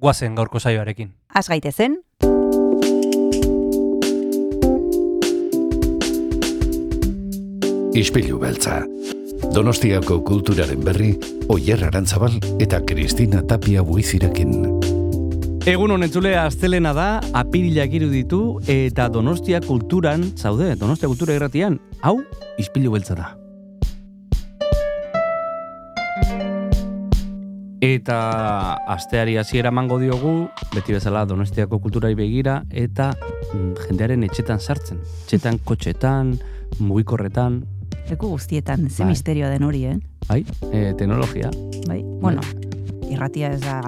guazen gaurko saioarekin. Az gaitezen, Ispilu beltza. Donostiako kulturaren berri, Oyer Arantzabal eta Kristina Tapia buizirekin. Egun honetzule astelena da, apirilak iruditu eta Donostia kulturan, zaude, Donostia kultura irratian, hau, ispilu beltza da. Eta asteari hasiera emango diogu, beti bezala Donostiako kulturai begira, eta mm, jendearen etxetan sartzen. Etxetan, kotxetan, mugikorretan, leku guztietan, ze Bai. misterioa den hori, eh? bai, e, teknologia. Bai, bueno, irratia ez da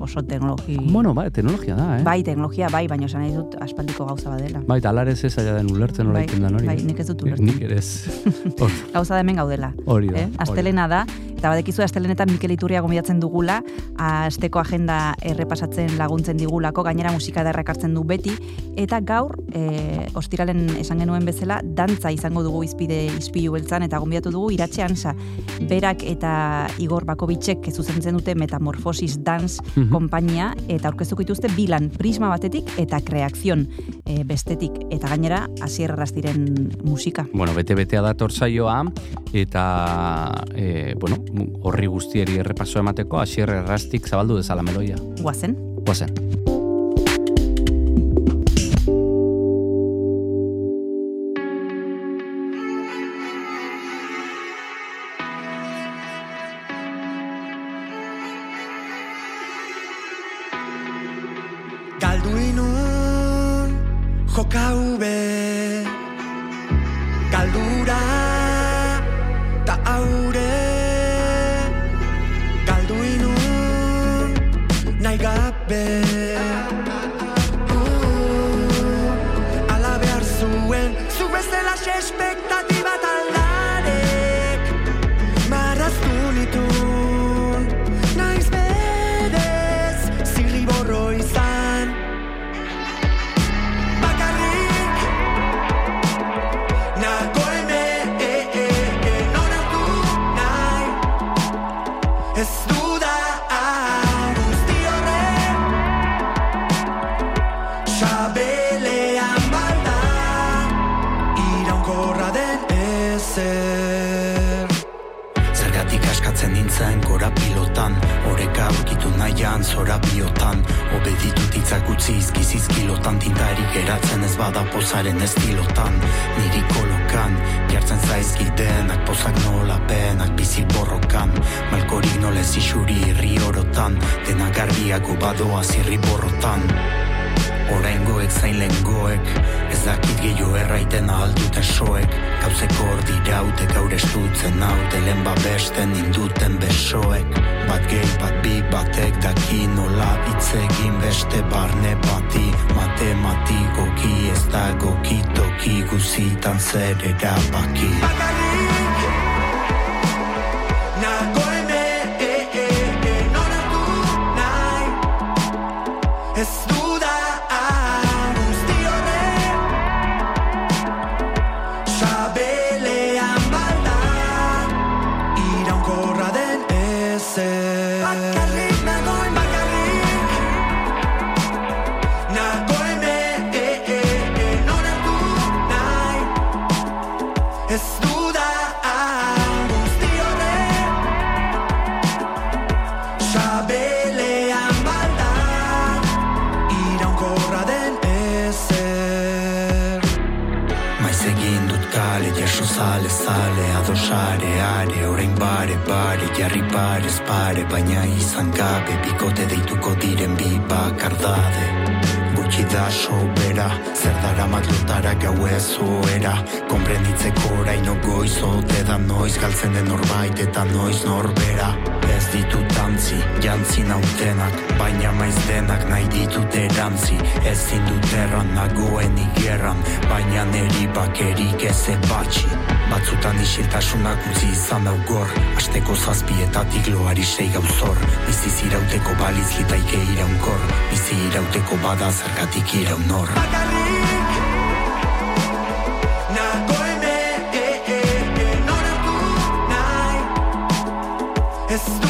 oso teknologi... Bueno, bai, teknologia da, eh? Bai, teknologia bai, baina esan nahi dut aspaldiko gauza badela. Bai, eta alarez ez aia den ulertzen nola Bai, egiten da hori. bai, eh? nik ez dut ulertzen. Nik ere ez. Gauza da hemen gaudela. Hori da. Eh? Astelena da, eta badekizu astelenetan Mikel Iturria gomidatzen dugula, asteko agenda errepasatzen laguntzen digulako, gainera musika ederrak hartzen du beti, eta gaur, e, ostiralen esan genuen bezala, dantza izango dugu izpide izpilu beltzan, eta gombidatu dugu iratxe ansa. Berak eta Igor Bakovitzek zuzentzen dute Metamorfosis Mhm. konpainia, eta aurkeztuko dituzte bilan prisma batetik eta kreakzion e, bestetik, eta gainera hasier Arrastiren musika. Bueno, bete-betea dator saioa, eta, e, bueno, horri guztieri errepaso emateko, asier errastik zabaldu dezala meloia. Guazen? Guazen. It's baina izan gabe, bikote deituko diren bi bakardade. Gutxi da sobera Zer dara matlotara gau ez oera Komprenditzeko oraino goiz ote da noiz Galtzen den norbait eta noiz norbera. Ez ditut antzi, jantzi nautenak Baina maiz denak nahi ditut erantzi. Ez dut erran nagoen igerran Baina neri bakerik ez ebatxi Batzutan isiltasunak utzi izan daugor Asteko zazpietatik loari sei gauzor Bizi zirauteko baliz litaike iraunkor Bizi irauteko bada zergatik iraunor Bakarrik Nago e, e, e, Noratu nahi. Ez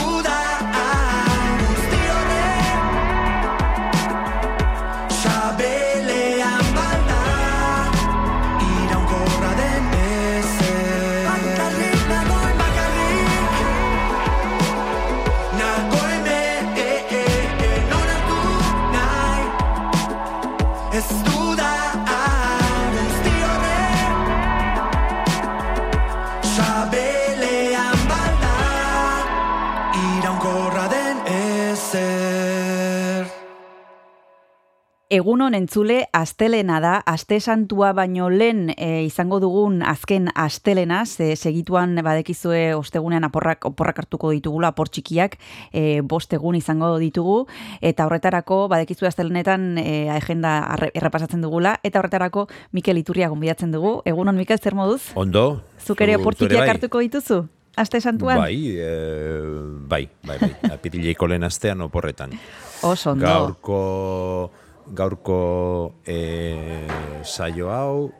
Egunon entzule, astelena da, aste santua baino lehen e, izango dugun azken astelena, ze segituan badekizue ostegunean aporrak, oporrak hartuko ditugula, apor txikiak, e, bost egun izango ditugu, eta horretarako badekizue astelenetan e, agenda arre- errepasatzen dugula, eta horretarako Mikel Iturria gonbidatzen dugu. Egunon, Mikel, zer moduz? Ondo. Zuk ere zu- opor zu ere txikiak bai. hartuko dituzu? Aste santuan? Bai, eh, bai, bai, bai. Apirileiko lehen astean oporretan. Oso ondo. Gaurko, gaurko eh, saio hau,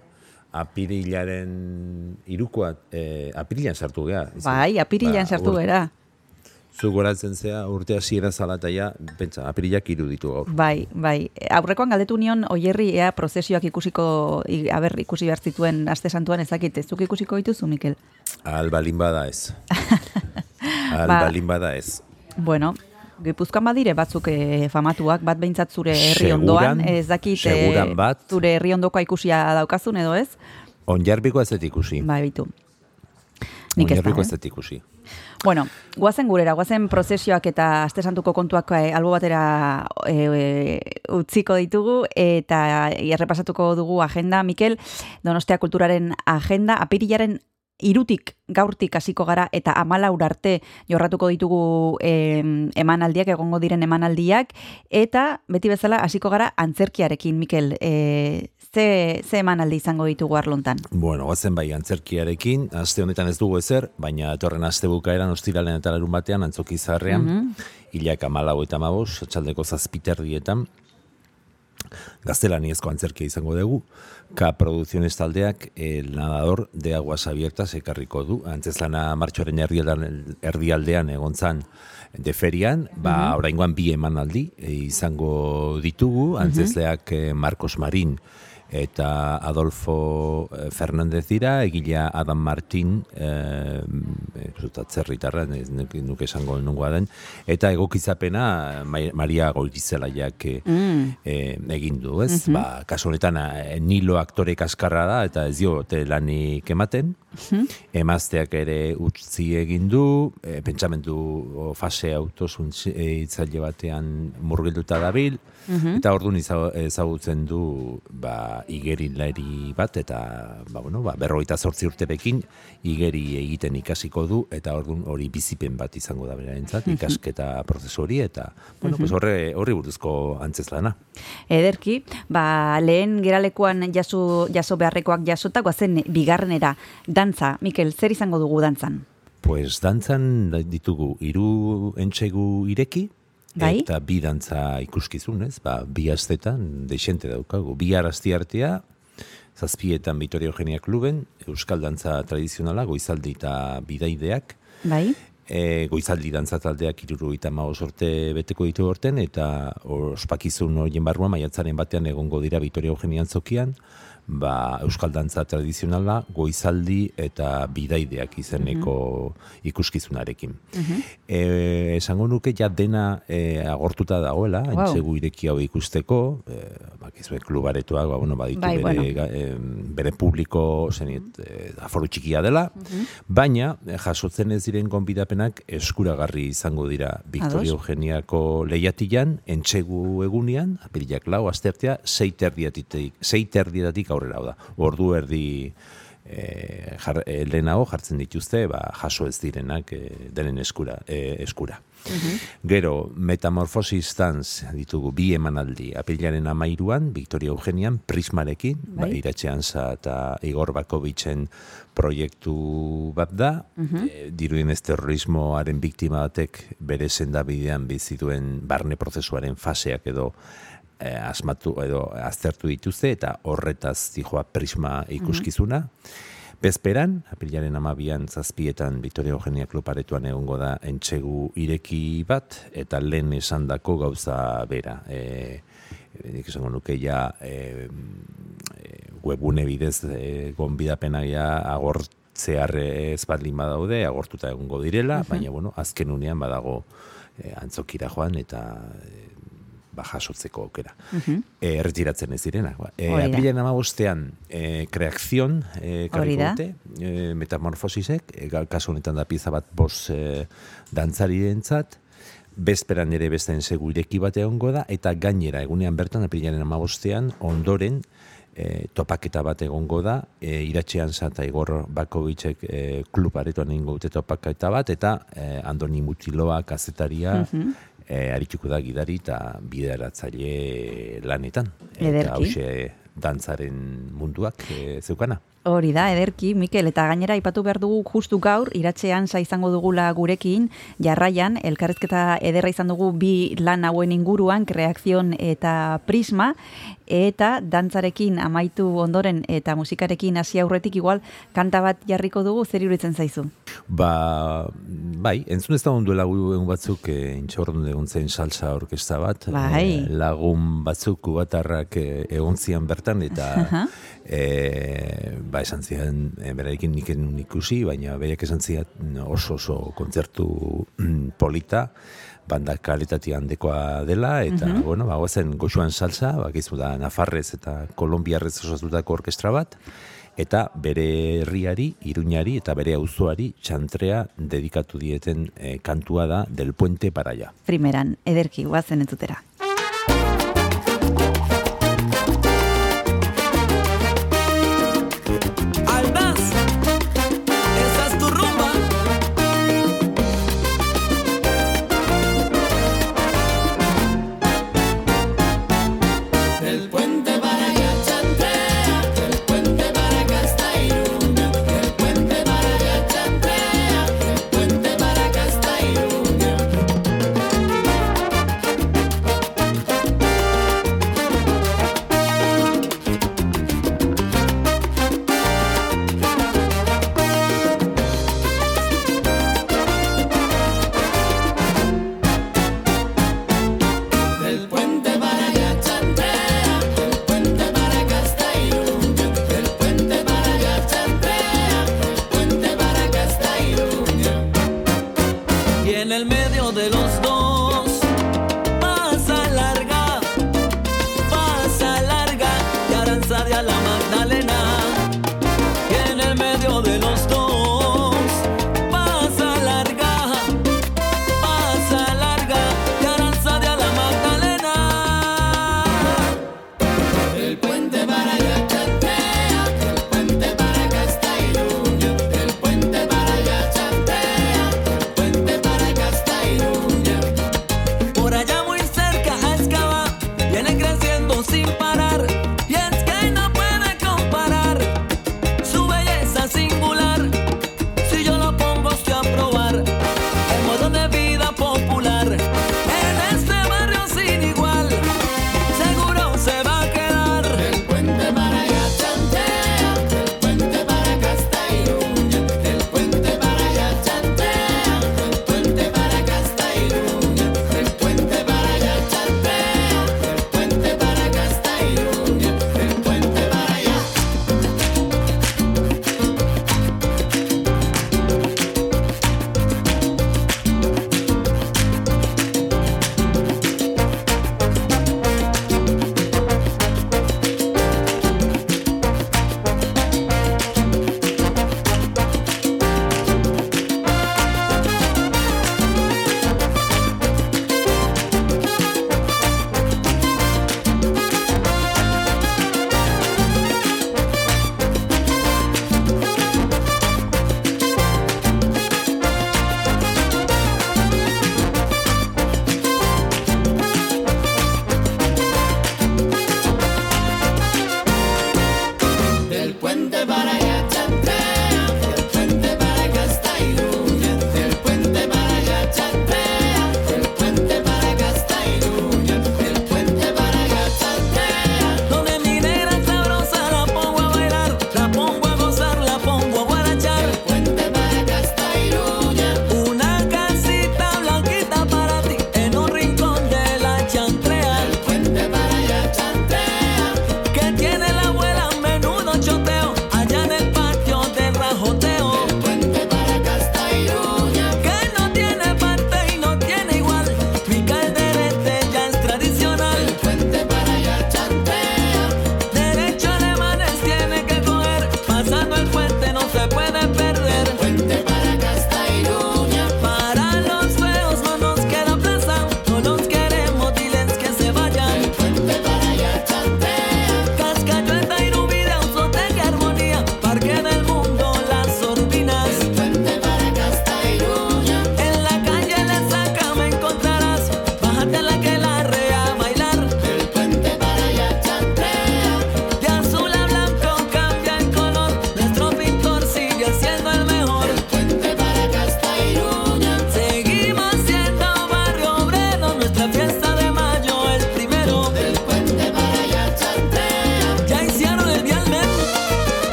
apirilaren irukoa, eh, apirilan sartu geha. Bai, apirilan Ba, sartu ur- gera. Zu goratzen zea urte hasiera zala eta ja, pentsa, apirilak iruditu gaur. Bai, bai. Aurrekoan galdetu nion oierri ea prozesioak ikusiko, i- aber ikusi behar zituen aste santuan ezakit, ez zuk ikusiko dituzu, Mikel? Al balin bada ez. Al Ba- bada ez. Bueno, Gipuzkoan badire batzuk eh, famatuak, bat behintzat zure herri ondoan, ez dakit eh, bat. zure herri ondokoa ikusia daukazun edo ez? Onjarbiko ez ikusi. Bai, bitu. Nik ez da, eh? ikusi. Bueno, guazen gurera, guazen prozesioak eta aste santuko kontuak eh, albo batera eh, utziko ditugu eta errepasatuko dugu agenda. Mikel, Donostia Kulturaren agenda, apirilaren irutik gaurtik hasiko gara eta amalaur arte jorratuko ditugu em, emanaldiak, egongo diren emanaldiak, eta beti bezala hasiko gara antzerkiarekin, Mikel, e, ze, ze emanaldi izango ditugu arlontan? Bueno, goazen bai antzerkiarekin, aste honetan ez dugu ezer, baina etorren aste bukaeran ostiralen eta larun batean antzoki zaharrean, Mhm. hilak amalau eta amabos, atxaldeko zazpiterdietan, gaztelaniezko antzerkia izango dugu, K Producciones taldeak el nadador de aguas abiertas ekarriko du, antzezlana martxoaren erdialdean, erdialdean egontzan de ferian, ba, oraingoan bi emanaldi e, izango ditugu, antzezleak eh, Marcos Marin, eta Adolfo eh, Fernandez dira, egilea Adam Martin, e, atzerritarra, nuke esango nungoa den, eta egokizapena Ma- Maria Goirizelaiak eh, eh, egin du, ez? Ba, kasu honetan Nilo aktore kaskarra da, eta ez dio lanik ematen, emazteak ere utzi egin du, e, pentsamentu o, fase autosun hitzaile batean murgilduta dabil, eta orduan ezagutzen du ba, igerilari bat, eta ba, bueno, ba, berrogeita zortzi urterekin igeri egiten ikasiko du, eta orduan hori bizipen bat izango da berarentzat, ikasketa prozesu hori, eta bueno, pues horre, horri buruzko antzezlana. Ederki, ba, lehen geralekuan jaso, jaso beharrekoak jasota, guazen bigarrenera, dantza, Mikel, zer izango dugu dantzan? Pues dantzan ditugu hiru entsegu ireki, Bai. eta bi dantza ikuskizun, ez? Ba, bi astetan deixente daukagu. Bi arazti artea, zazpietan Vitoria Eugenia Kluben, Euskal Dantza Tradizionala, goizaldi eta bidaideak, Bai? e, goizaldi dantza taldeak iruru eta sorte beteko ditu horten, eta ospakizun horien barruan, maiatzaren batean egongo dira Vitoria Eugenia antzokian, ba, Euskal Dantza Tradizionala, goizaldi eta bidaideak izeneko ikuskizunarekin. e, esango nuke ja dena e, agortuta dagoela, Wow. entzegu ireki hau ikusteko, e, bakizue klubaretoak, ba, bueno, baditu Bai, bere, bueno. em, bere publiko zenit, e, aforu txikia dela, baina e, jasotzen ez diren gonbidapen gonbidapenak eskuragarri izango dira Victoria Ados. Eugeniako lehiatilan, entxegu egunean, apirilak lau, astertea, sei terdietatik, sei terdietatik aurrera da. Ordu erdi e, jar, e, lehenago jartzen dituzte, ba, jaso ez direnak e, denen eskura. E, eskura. Gero, Metamorphosis Dance ditugu bi emanaldi. Apilaren amairuan, Victoria Eugenian, Prismarekin, Bai. ba, Iratxe Ansa eta Igor Bakovitzen proiektu bat da. e, dirudien ez terrorismoaren biktima batek bere sendabidean bizi duen barne prozesuaren faseak edo eh, asmatu edo aztertu dituzte eta horretaz dijoa prisma ikuskizuna. Bezperan, apilaren amabian zazpietan Victoria Eugenia Kluparetuan egongo da entxegu ireki bat, eta lehen esandako gauza bera. E, nik esango nuke ja e, e, webune bidez e, gonbidapena ja agortzear ez baldin badaude, agortuta egongo direla, baina bueno, azken unean badago e, antzokira joan eta e, ba, jasotzeko aukera. E, erretiratzen ez direnak. Ba. E, apilaren amabostean, e, kreakzion, e, dute, e, metamorfosisek, e, kasu honetan da pizza bat bos e, dantzarirentzat, bezperan ere beste ensegu ireki bat egongo da, eta gainera, egunean bertan, apilaren amabostean, ondoren, e, topaketa bat egongo da, e, iratxean zata Igor Bakovitzek e, klub aretoan egingo dute topaketa bat, eta e, Andoni Mutiloa kazetaria e, arituko da gidari eta bideratzaile lanetan. Eta hause dantzaren munduak e, zeukana. Hori da, ederki, Mikel, eta gainera aipatu behar dugu justu gaur, iratxean sa izango dugula gurekin, jarraian, elkarrezketa ederra izan dugu bi lan hauen inguruan, kreakzion eta prisma, eta dantzarekin amaitu ondoren eta musikarekin hasi aurretik igual kanta bat jarriko dugu, zer iruditzen zaizu? Ba, bai, entzun ez da onduela gu egun batzuk e, intxorron egon zen salsa orkesta bat. Bai. E, lagun batzuk kubatarrak e, egon zian bertan eta e, ba, esan zian, e, berarekin nik ikusi, baina berak esan zian oso oso kontzertu mm, polita, banda kalitati handekoa dela, eta, bueno, ba, goazen goxuan salsa, bakizu da, Nafarrez eta Kolombiarrez osatutako orkestra bat, eta bere herriari, iruñari eta bere auzoari txantrea dedikatu dieten eh, kantua da Del Puente para allá. Primeran, ederki, guazen entzutera.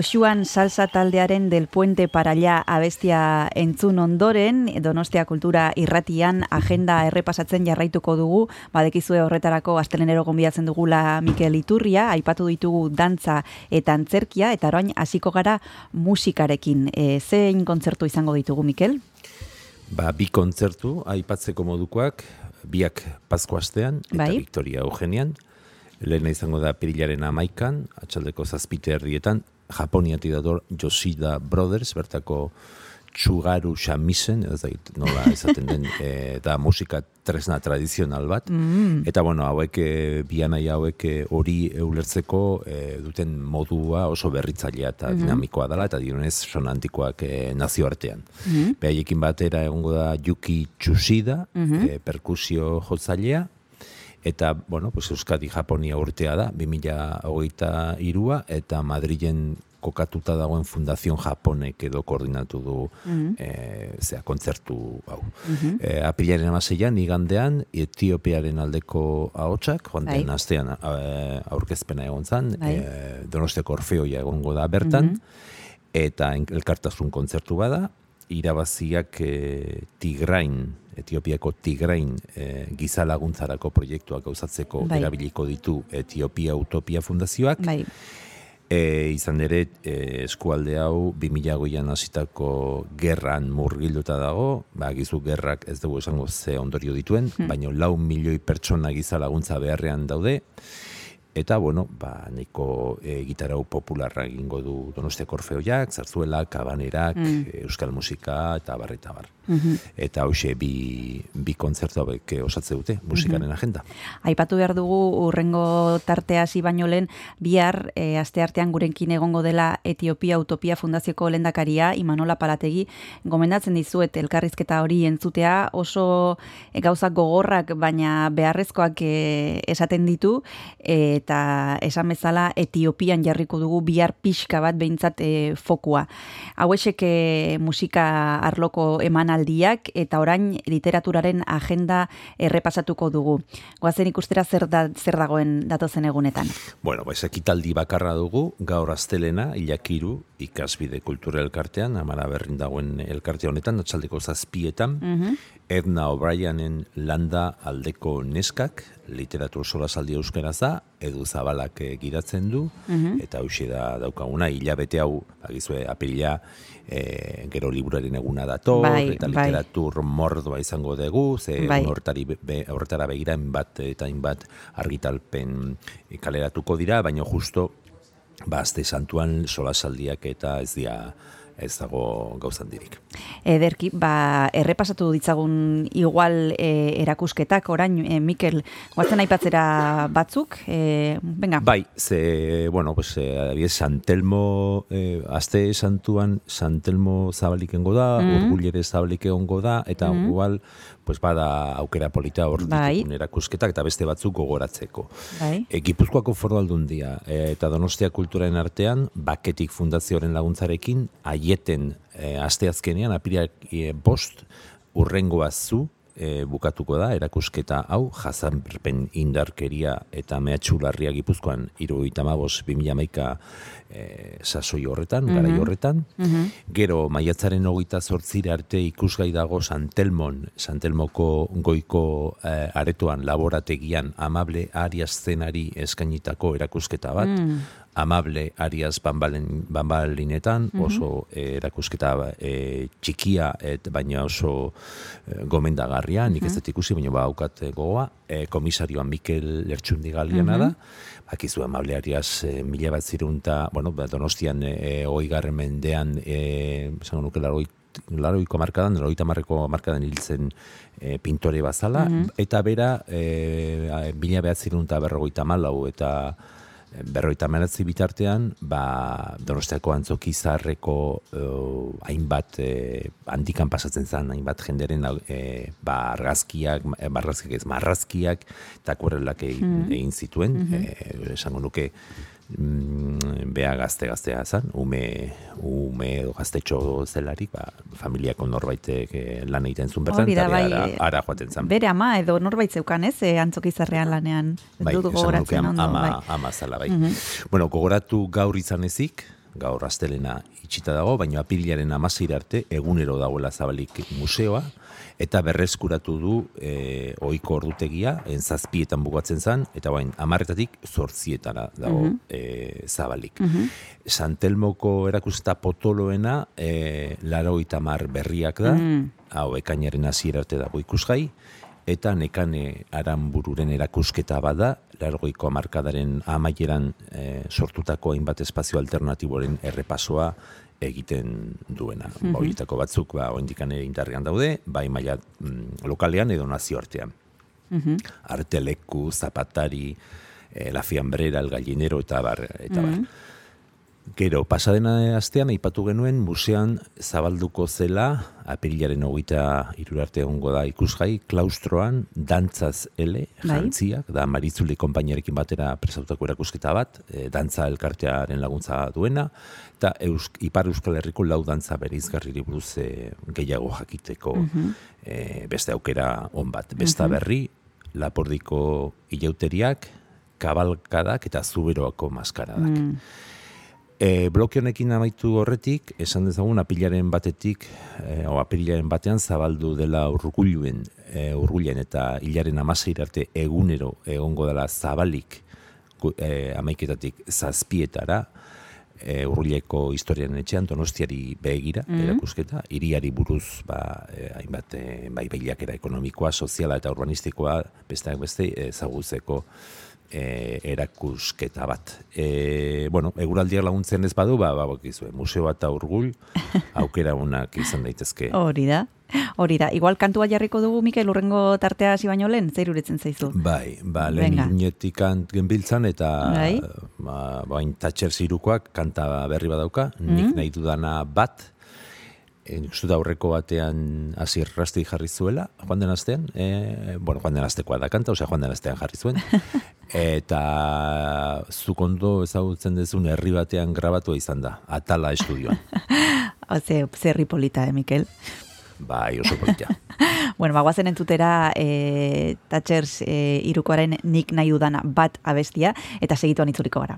Goxuan salsa taldearen del puente para allá abestia entzun ondoren, Donostia Kultura irratian agenda errepasatzen jarraituko dugu, badekizue horretarako astelenero gonbidatzen dugula Mikel Iturria, aipatu ditugu dantza eta antzerkia, eta orain hasiko gara musikarekin. E, zein kontzertu izango ditugu, Mikel? Ba, bi kontzertu aipatzeko modukoak, biak Pasko astean eta Bai. Victoria Eugenian. Lehena izango da perilaren amaikan, atxaldeko zazpite erdietan, Japoniati dator Yoshida Brothers, bertako Tsugaru Shamisen, ez dakit nola esaten den, e, eta musika tresna tradizional bat. Mm. Eta bueno, hauek e, bianai hauek e, hori eulertzeko e, duten modua oso berritzailea eta dinamikoa dela eta dionez sonantikoak e, nazioartean. Mhm. Behaiekin batera egongo da Yuki Tsushida, e, perkusio jotzailea, eta, bueno, pues Euskadi Japonia urtea da, 20hogeita irua, eta Madrilen kokatuta dagoen Fundazion Japonek edo koordinatu du eh, zera, kontzertu hau. Eh, apilaren amaseian, igandean, Etiopiaren aldeko ahotsak, joan Bai. den astean eh, aurkezpena egon zan, Bai. eh, Donosteko Orfeoia egongo da bertan, eta en- elkartasun kontzertu bada, irabaziak eh, Tigrain, Etiopiako Tigrain eh, giza laguntzarako proiektuak gauzatzeko Bai. erabiliko ditu Etiopia Utopia Fundazioak. Bai, E, izan ere, e, eskualde hau 2008an hasitako gerran murgilduta dago, ba, gizu gerrak ez dugu esango ze ondorio dituen, baina lau milioi pertsona giza laguntza beharrean daude, eta, bueno, ba, nahiko e, gitarau popularra egingo du Donostiako Orfeoiak, zarzuela, kabanerak, e, euskal musika, eta bar, eta bar. Eta hoxe bi, bi kontzertu hauek eh, osatze dute, musikaren agenda. Aipatu behar dugu urrengo tartea hasi baino lehen bihar e, asteartean gurenkin egongo dela Etiopia Utopia Fundazioko lendakaria Imanola Palategi gomendatzen dizuet elkarrizketa hori entzutea. Oso e, gauzak gogorrak baina beharrezkoak e, esaten ditu. E, eta esan bezala Etiopian jarriko dugu bihar pixka bat behintzat e, fokua. Hauexek e, musika arloko emanaldiak eta orain literaturaren agenda errepasatuko dugu. Goazen ikustera zer, da, zer dagoen datozen egunetan. Bueno, pues ekitaldi bakarra dugu, gaur astelena, ilakiru, ikasbide kultura elkartean, amara berrin dagoen elkarte honetan, atxaldeko zazpietan, Edna O'Brienen landa aldeko neskak, literatur solasaldi euskaraz da, edu zabalak eh, gidatzen du, eta hauxe da daukaguna, hilabete hau, agizue, apila, e, gero liburaren eguna dator, Bai, eta bai. literatur mordoa izango dugu, ze Bai. hortari, be- horretara begira bat eta hainbat argitalpen kaleratuko dira, baina justo ba, azte santuan solasaldiak eta ez dira ez dago gauzandirik. Ederki, ba, errepasatu ditzagun igual e, erakusketak, orain, e, Mikel, guatzen aipatzera batzuk, e, venga, Bai, ze, bueno, pues, eh, adibidez, San Telmo, eh, aste santuan San Telmo zabalikengo da, Mm. mm. zabalik egongo da, eta igual, pues, bada aukera polita hor Bai. erakusketak, eta beste batzuk gogoratzeko. bai, E, Gipuzkoako foru aldundia e, eta Donostia kulturaren artean, baketik fundazioaren laguntzarekin, aieten e, asteazkenean, apirak e, bost, urrengoa zu, e, bukatuko da, erakusketa hau, jazanperpen indarkeria eta mehatxularria Gipuzkoan, iruita mabos, 2008 e, sasoi horretan, garai horretan. Gero, maiatzaren hogeita zortzira arte ikusgai dago Santelmon, Santelmoko goiko eh, aretoan laborategian amable Arias zenari eskainitako erakusketa bat, amable Arias bambalen, bambalinetan, oso eh, erakusketa eh, txikia, et, baina oso eh, gomendagarria, nik ez dut ikusi, baina ba aukat eh, gogoa, eh, komisarioa Mikel Lertxundi galiana da, bakizu amable Arias eh, mila bat zirunta, bueno, ba, donostian eh, oigarren mendean, eh, esango nuke laroit laroiko markadan, laroita marreko markadan hiltzen e, pintore bazala, eta bera, e, mila behatzirun eta berrogeita malau, eta berroita meratzi bitartean, ba, donostiako antzoki zaharreko eh, hainbat eh, handikan pasatzen zen, hainbat jenderen eh, ba, argazkiak, argazkiak ez, marrazkiak, eta kuerrelak egin, egin zituen, eh, esango nuke, mm, bea gazte gaztea zan, ume, ume edo gaztetxo zelarik, ba, familiako norbaitek eh, lan egiten zuen bertan, eta bai, ara, eh, ara joaten zen. bere ama edo norbait zeukan, ez, e, antzokizarrean lanean, ez Bai, dut gogoratzen ondo, ama, bai. ama zala, bai. Bueno, gogoratu gaur izan ezik, gaur astelena itxita dago, baina apilaren amazira arte egunero dagoela zabalik museoa, eta berreskuratu du e, oiko ordutegia, en zazpietan bukatzen zen, eta bain, amarretatik zortzietara dago e, zabalik. Santelmoko erakusta potoloena, e, laro itamar berriak da, hau ekainaren hasiera arte dago ikusgai, eta nekane aranbururen erakusketa bada, largoiko amarkadaren amaieran e, sortutako hainbat espazio alternatiboren errepasoa egiten duena. Mm Horietako batzuk, ba, oindikan ere indarrean daude, bai maila mm, lokalean edo nazioartean. Arteleku, zapatari, e, la fiambrera, el gallinero, eta bar, eta bar. Gero, pasadena astean aipatu genuen musean zabalduko zela apirilaren hogeita irurarte egongo da ikusgai, klaustroan dantzaz ele, Bai. jantziak, da Marizuli konpainiarekin batera presautako erakusketa bat, e, dantza elkartearen laguntza duena, eta Eusk, Ipar Euskal Herriko lau dantza bereizgarriri buruz e, gehiago jakiteko e, beste aukera on bat. Besta berri, Lapordiko ilauteriak, kabalkadak eta zuberoako maskaradak. E, bloke honekin amaitu horretik, esan dezagun apilaren batetik, e, o apilaren batean zabaldu dela urguluen, e, urgulen eta hilaren amaseir arte egunero egongo dela zabalik e, amaiketatik zazpietara, e, urruleko historiaren etxean, donostiari begira, erakusketa, hiriari buruz, ba, e, hainbat, e, bai ekonomikoa, soziala eta urbanistikoa, besteak beste, ezagutzeko e, erakusketa bat. E, bueno, eguraldiak laguntzen ez badu, ba, ba, bakizue, museo bat urgul, aukera unak izan daitezke. Hori da. Hori da. Igual kantua jarriko dugu, Mikel, urrengo tartea hasi baino lehen, zer uretzen zaizu? Bai, ba, lehen irunetik genbiltzan eta Bai. ba, bain Thatcher zirukoak kanta berri badauka, nik nahi dudana bat, nik uste aurreko batean hasi rasti jarri zuela, joan den astean, e, bueno, joan den astekoa da kanta, osea joan den astean jarri zuen, eta zuk ondo ezagutzen dezun herri batean grabatua izan da, Atala estudioan. Ze, zerri polita, eh, Mikel? bai, oso polita. Bueno, bagoazen entzutera e, Thatchers e, irukoaren nik nahi dudana bat abestia, eta segituan itzuliko gara.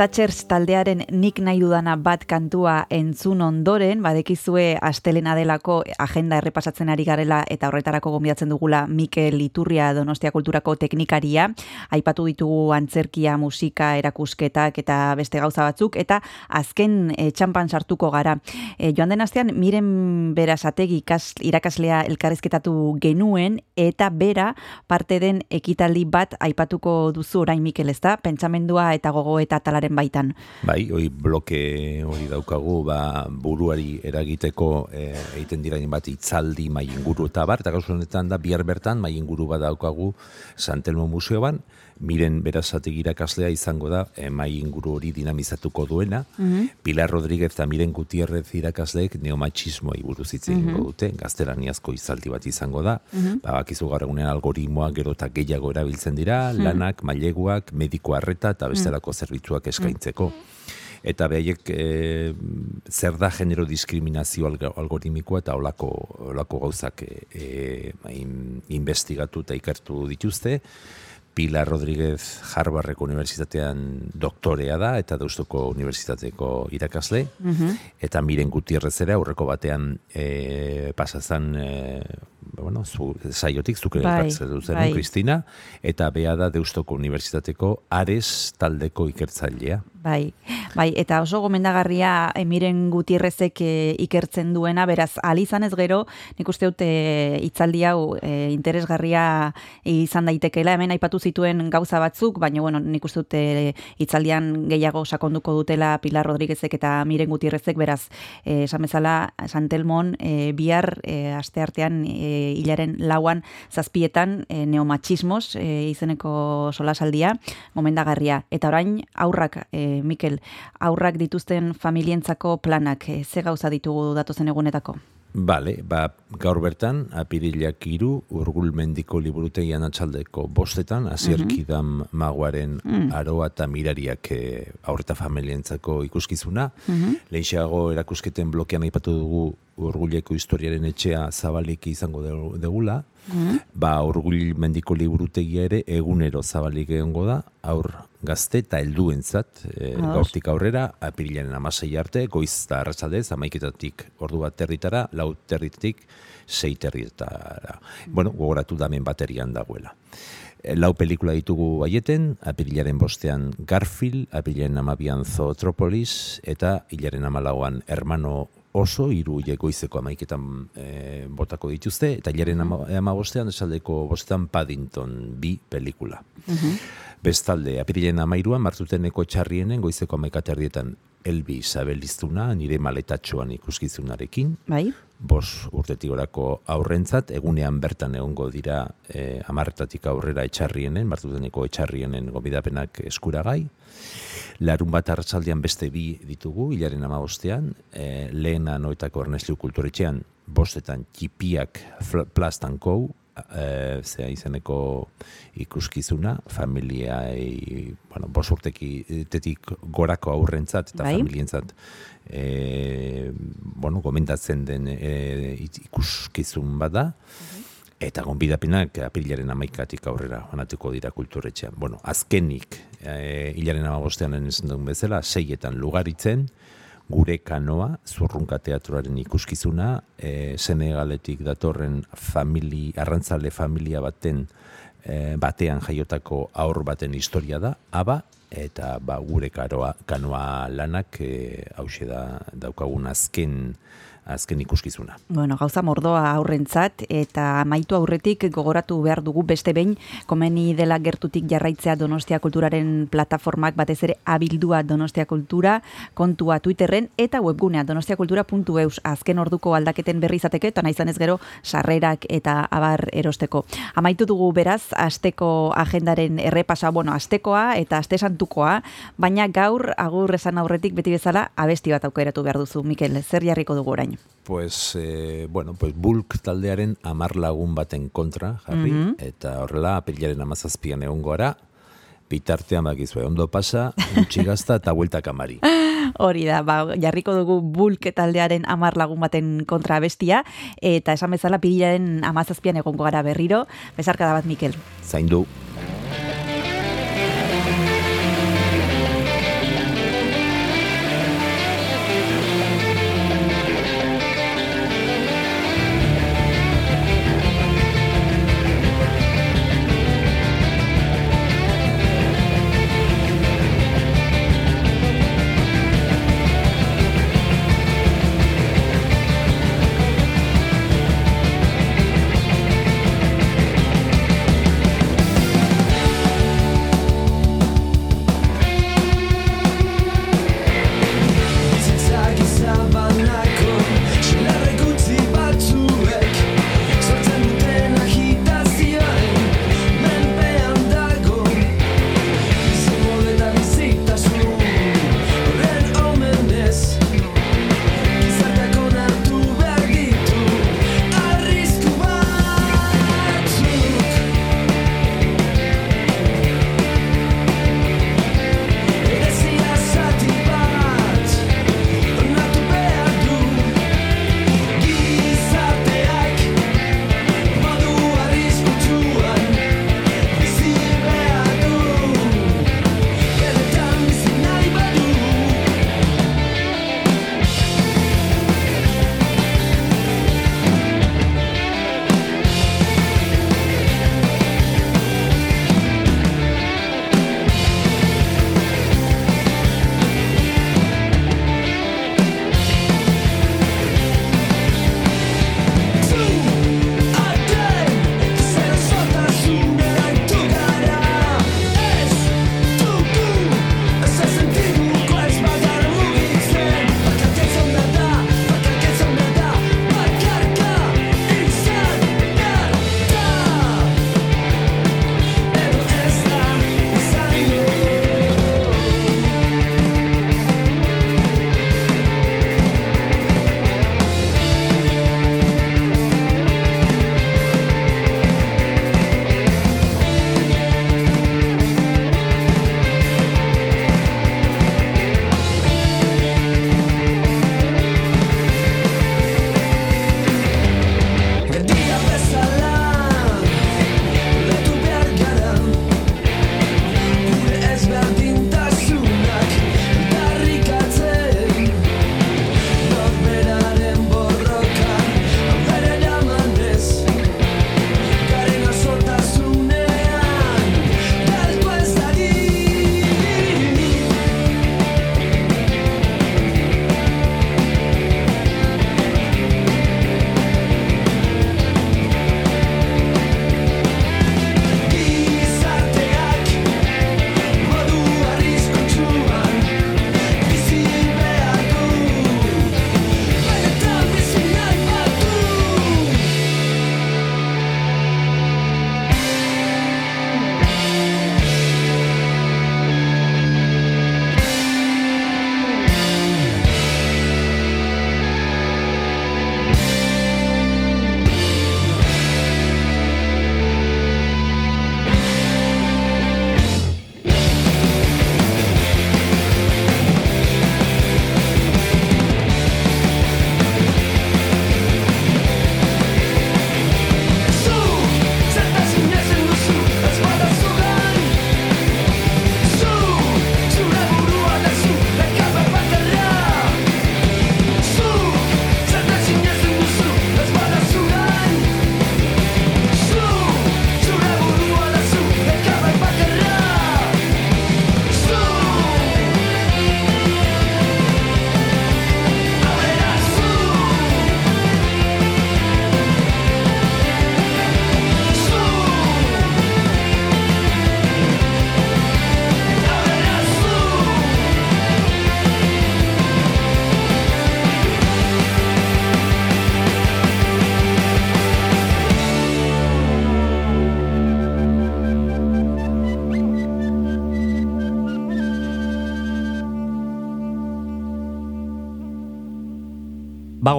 Thatchers taldearen nik nahi dudana bat kantua entzun ondoren, badekizue astelena delako agenda errepasatzen ari garela eta horretarako gonbidatzen dugula Mikel Iturria Donostia Kulturako teknikaria, aipatu ditugu antzerkia, musika, erakusketak eta beste gauza batzuk, eta azken e, txampan sartuko gara. E, joan den astean, miren berazategi ikas, irakaslea elkarrizketatu genuen, eta bera parte den ekitaldi bat aipatuko duzu orain Mikel, ezta? Pentsamendua eta gogo eta talaren baitan. Bai, hori bloke hori daukagu, ba, buruari eragiteko e, egiten dira bat itzaldi mai inguru eta bar, eta gauzu honetan da bihar bertan mai inguru bat daukagu Santelmo Museoan, miren berazategi irakaslea izango da e, mai inguru hori dinamizatuko duena, Pilar Rodríguez eta miren Gutierrez irakasleek neomatxismoa buruz hitz egingo dute, gaztelaniazko izaldi bat izango da, ba, bakizu gaur egunean algoritmoak gero eta gehiago erabiltzen dira, lanak, maileguak, mediko harreta eta bestelako zerbitzuak eskaintzeko. Eta behaiek e, zer da genero diskriminazio alg- algoritmikoa eta olako, olako gauzak e, e, in- investigatu eta ikertu dituzte. Pilar Rodríguez Harvardeko Unibertsitatean doktorea da eta Deustuko Unibertsitateko irakasle. Eta Miren Gutierrez ere aurreko batean e, pasazan e, bueno, zu, saiotik zuke Bai, duzen, bai. Kristina eta bea da Deustuko Unibertsitateko Ares taldeko ikertzailea. Bai, bai, eta oso gomendagarria emiren Gutierrezek e, ikertzen duena, beraz, alizan ez gero, nik uste dut e, hitzaldi hau e, interesgarria izan daitekeela, hemen aipatu zituen gauza batzuk, baina, bueno, nik uste dut e, hitzaldian gehiago sakonduko dutela Pilar Rodríguezek eta miren Gutierrezek, beraz, esan bezala, Santelmon, e, bihar, e, aste artean, e, hilaren lauan, zazpietan, e, neomatxismos, e, izeneko solasaldia, gomendagarria. Eta orain, aurrak, e, Mikel, aurrak dituzten familientzako planak, e, ze gauza ditugu datozen egunetako? Bale, ba, gaur bertan, apirilak iru, urgul mendiko liburutegian atxaldeko bostetan, azierkidan maguaren aroa eta mirariak e, aurreta familientzako ikuskizuna. Lehixeago erakusketen blokean aipatu dugu urguleko historiaren etxea zabalik izango degu- degula. Ba, urgul mendiko liburutegia ere egunero zabalik egongo da, aur gazte eta helduentzat e, gaurtik aurrera, apirilaren amasei arte, goiz eta arratsaldez, amaiketatik ordu bat territara, lau territik, sei territara. Bueno, gogoratu damen baterian dagoela. E, Lau pelikula ditugu baieten, apirilaren bostean Garfield, apirilaren amabian Zootropolis, eta hilaren amalauan Hermano oso, hiru goizeko amaiketan e, botako dituzte, eta hilaren ama, ama bostean, esaldeko bostean Paddington bi pelikula. Bestalde, apirilaren amairuan, martuteneko txarrienen goizeko amaikaterdietan Elbi Isabel iztuna, nire maletatxoan ikuskizunarekin, Bai? bos urtetik orako aurrentzat, egunean bertan egongo dira e, amarretatik aurrera etxarrienen, martuteneko etxarrienen gobidapenak eskuragai. Larun bat arratsaldean beste bi ditugu, hilaren amabostean, e, lehena noetako Ernesliu kulturetxean, bostetan txipiak plastankou, e, zea izeneko ikuskizuna, familia, bueno, bos urtetik gorako aurrentzat eta Bai. familientzat e, bueno, gomendatzen den e, ikuskizun bada, eta gonbidapenak apirilaren amaikatik aurrera banatuko dira kulturretxean. Bueno, azkenik, e, hilaren amabostean esan duen bezala, seietan lugaritzen, gure kanoa, zurrunka teatroaren ikuskizuna, e, Senegaletik datorren famili, arrantzale familia baten e, batean jaiotako aur baten historia da, aba, eta ba, gure karoa, kanoa lanak e, hause da daukagun azken azken ikuskizuna. Bueno, gauza mordoa aurrentzat eta amaitu aurretik gogoratu behar dugu beste behin komeni dela gertutik jarraitzea Donostia Kulturaren plataformak batez ere abildua Donostia Kultura kontua Twitterren eta webgunea donostiakultura.eus azken orduko aldaketen berri izateke eta nahi ez gero sarrerak eta abar erosteko. Amaitu dugu beraz asteko agendaren errepasa, bueno, astekoa eta aste santukoa, baina gaur agur esan aurretik beti bezala abesti bat aukeratu behar duzu. Mikel, zer jarriko dugu orain? Pues, eh, bueno, pues bulk taldearen amar lagun baten kontra jarri, eta horrela apilaren amazazpian egon gara, bitartean bakizue, ondo pasa, gutxi gazta eta bueltak amari. Hori da, ba, jarriko dugu bulk taldearen amar lagun baten kontra bestia, eta esan bezala pirilaren amazazpian egongo gara berriro, bezarkada bat Mikel. Zaindu.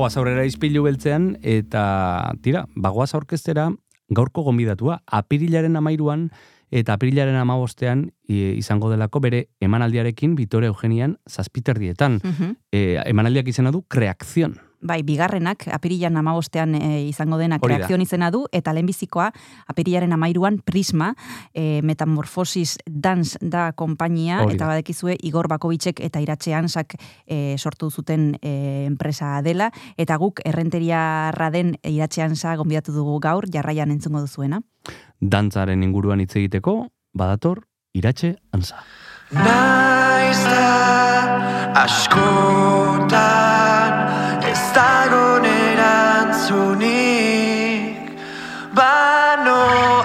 Bagoaz aurrera izpilu beltzean, eta tira, bagoaz aurkeztera gaurko gonbidatua, apirilaren amairuan eta apirilaren amabostean izango delako bere emanaldiarekin Vittoria Eugenian zazpiterdietan. Mhm. E, emanaldiak izena du Kreakzion. Bai, bigarrenak, apirilan amabostean e, izango dena Hori da. kreakzion izena du, eta lehenbizikoa apirilaren amairuan Prisma, e, Metamorfosis Dance da konpainia, eta badekizue Igor Bakovicek eta Iratxe Hansak e, sortu zuten e, enpresa dela, eta guk errenteriarra den Iratxe Hansa gonbidatu dugu gaur, jarraian entzungo duzuena. Dantzaren inguruan hitz egiteko, badator, iratxe ansa. Naiz da askotan ez dagon erantzunik Banoa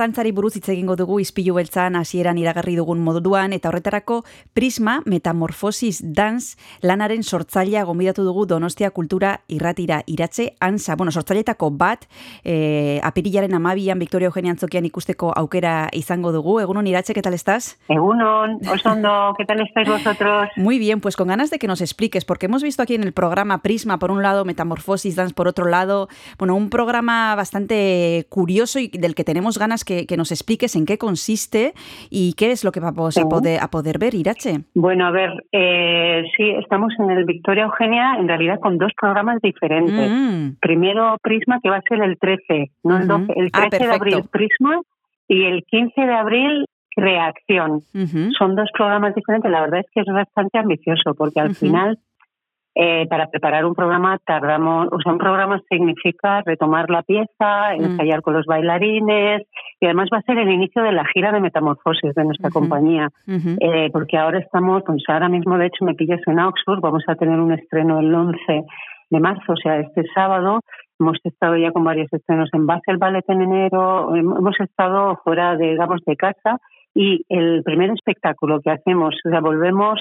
dantzari buruz hitz egingo dugu izpilu beltzan hasieran iragarri dugun moduan eta horretarako Prisma Metamorfosis Dance lanaren sortzailea gonbidatu dugu Donostia Kultura Irratira Iratze Ansa, bueno, sortzailetako bat eh, apirilaren amabian Victoria Eugenia Antzokian ikusteko aukera izango dugu. Egunon Iratze, ¿qué tal estás? Egunon, Osondo, ¿qué tal estáis vosotros? Muy bien, pues con ganas de que nos expliques, porque hemos visto aquí en el programa Prisma por un lado, Metamorfosis Dance por otro lado, bueno, un programa bastante curioso y del que tenemos ganas que, que nos expliques en qué consiste y qué es lo que vamos a poder, a poder ver, Irache. Bueno, a ver, eh, sí, estamos en el Victoria Eugenia, en realidad con dos programas diferentes. Mm, Primero Prisma, que va a ser el 13, no el Ujú. 12, el Ah, 13 de perfecto. abril Prisma y el 15 de abril Reacción. Son dos programas diferentes, la verdad es que es bastante ambicioso, porque al final, eh, para preparar un programa tardamos, o sea, un programa significa retomar la pieza, Mm. ensayar con los bailarines, y además va a ser el inicio de la gira de metamorfosis de nuestra compañía. Eh, porque ahora estamos, pues ahora mismo de hecho me pillas en Oxford, vamos a tener un estreno el 11 de marzo, o sea, este sábado. Hemos estado ya con varios estrenos en Basel Ballet en enero, hem- hemos estado fuera, de, digamos, de casa y el primer espectáculo que hacemos, o sea, volvemos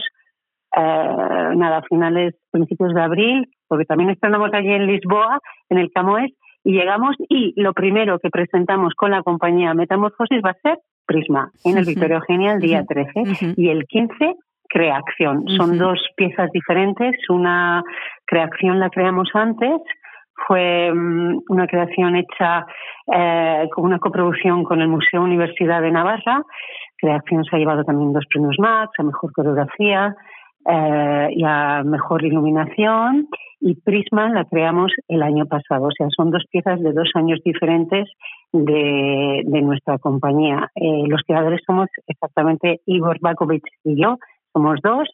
eh, nada, finales, principios de abril, porque también estrenamos allí en Lisboa, en el Camoes, y llegamos y lo primero que presentamos con la compañía Metamorfosis va a ser Prisma, en el Ujú. Victoria Eugenia el día Ujú. 13 Ujú. y el 15 Creación. Son dos piezas diferentes. Una creación la creamos antes, fue mm, una creación hecha eh, con una coproducción con el Museo Universidad de Navarra. Creación se ha llevado también dos premios Max, a mejor coreografía eh, y a mejor iluminación. Y Prisma la creamos el año pasado. O sea, son dos piezas de dos años diferentes de, de nuestra compañía. Eh, los creadores somos exactamente Igor Bakovic y yo, somos dos.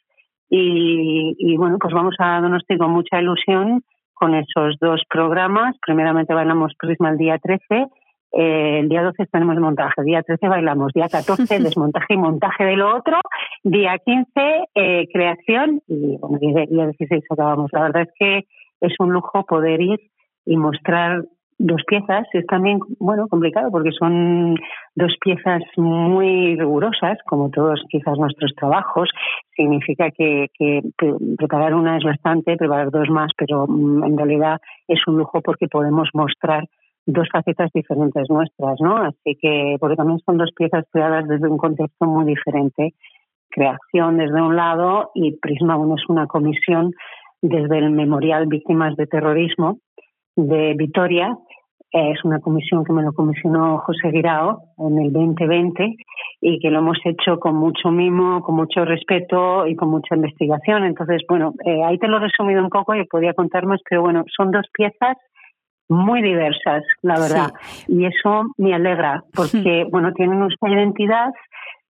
Y, y bueno, pues vamos a Donosti con mucha ilusión con esos dos programas. Primeramente bailamos Prisma el día 13, eh, el día 12 tenemos montaje, día 13 bailamos, día 14 desmontaje y montaje de lo otro, día 15 eh, creación y bueno, día, día 16 acabamos. La verdad es que es un lujo poder ir y mostrar dos piezas. Es también, bueno, complicado porque son dos piezas muy rigurosas, como todos quizás nuestros trabajos. Significa que, que pre- preparar una es bastante, preparar dos más, pero mm, en realidad es un lujo porque podemos mostrar dos facetas diferentes nuestras, ¿no? Así que, porque también son dos piezas creadas desde un contexto muy diferente. Creación desde un lado y Prisma Uno es una comisión desde el Memorial Víctimas de Terrorismo de Vitoria. Es una comisión que me lo comisionó José Guirao en el 2020 y que lo hemos hecho con mucho mimo, con mucho respeto y con mucha investigación. Entonces, bueno, eh, ahí te lo he resumido un poco y podía contar más, pero bueno, son dos piezas muy diversas, la verdad. Y eso me alegra porque, bueno, tienen nuestra identidad,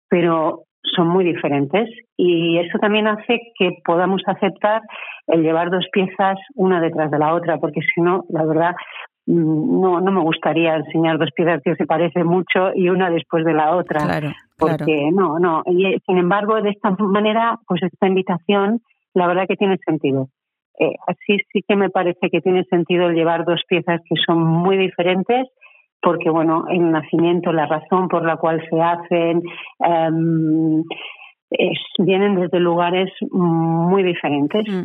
pero son muy diferentes y eso también hace que podamos aceptar el llevar dos piezas una detrás de la otra, porque si no, la verdad, mm, no, no me gustaría enseñar dos piezas que se parecen mucho y una después de la otra. Claro, porque no, no. Y eh, sin embargo, de esta manera, pues esta invitación, la verdad que tiene sentido. Eh, así sí que me parece que tiene sentido llevar dos piezas que son muy diferentes, porque bueno, el nacimiento, la razón por la cual se hacen, es- vienen desde lugares muy diferentes. Mm.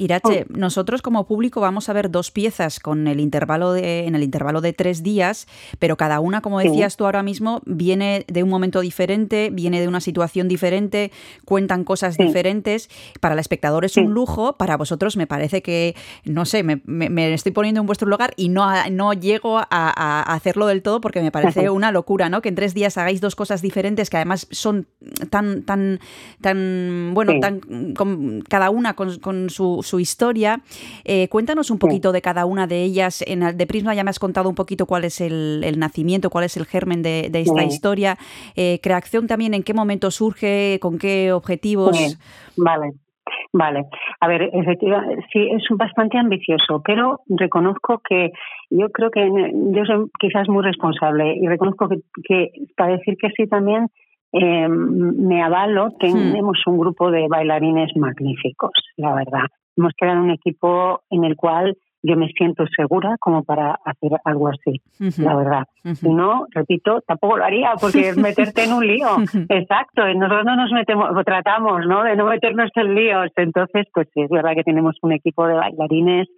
Irache, nosotros como público vamos a ver dos piezas con el intervalo de, en el intervalo de tres días, pero cada una, como Sí. decías tú ahora mismo, viene de un momento diferente, viene de una situación diferente, cuentan cosas Sí. diferentes. Para el espectador es Sí. un lujo, para vosotros me parece que, no sé, me, me- me estoy poniendo en vuestro lugar y no, no llego a, hacerlo del todo porque me parece una locura, ¿no? Que en tres días hagáis dos cosas diferentes que además son tan, tan, tan, bueno, tan con- cada una con, con su, su historia. Eh, cuéntanos un poquito de cada una de ellas. En el de Prisma ya me has contado un poquito cuál es el, el nacimiento, cuál es el germen de, de esta Sí. historia. Eh, creación también, ¿en qué momento surge? ¿Con qué objetivos? Sí, vale, vale. A ver, efectivamente, sí, es bastante ambicioso, pero reconozco que yo creo que yo soy quizás muy responsable y reconozco que, que para decir que sí también eh, me avalo, tenemos un grupo de bailarines magníficos, la verdad. Hemos creado un equipo en el cual yo me siento segura como para hacer algo así, la verdad. Si no, repito, tampoco lo haría porque es meterte en un lío. Exacto, nosotros no nos metemos, o tratamos, ¿no? De no meternos en líos. Entonces, pues sí, es verdad que tenemos un equipo de bailarines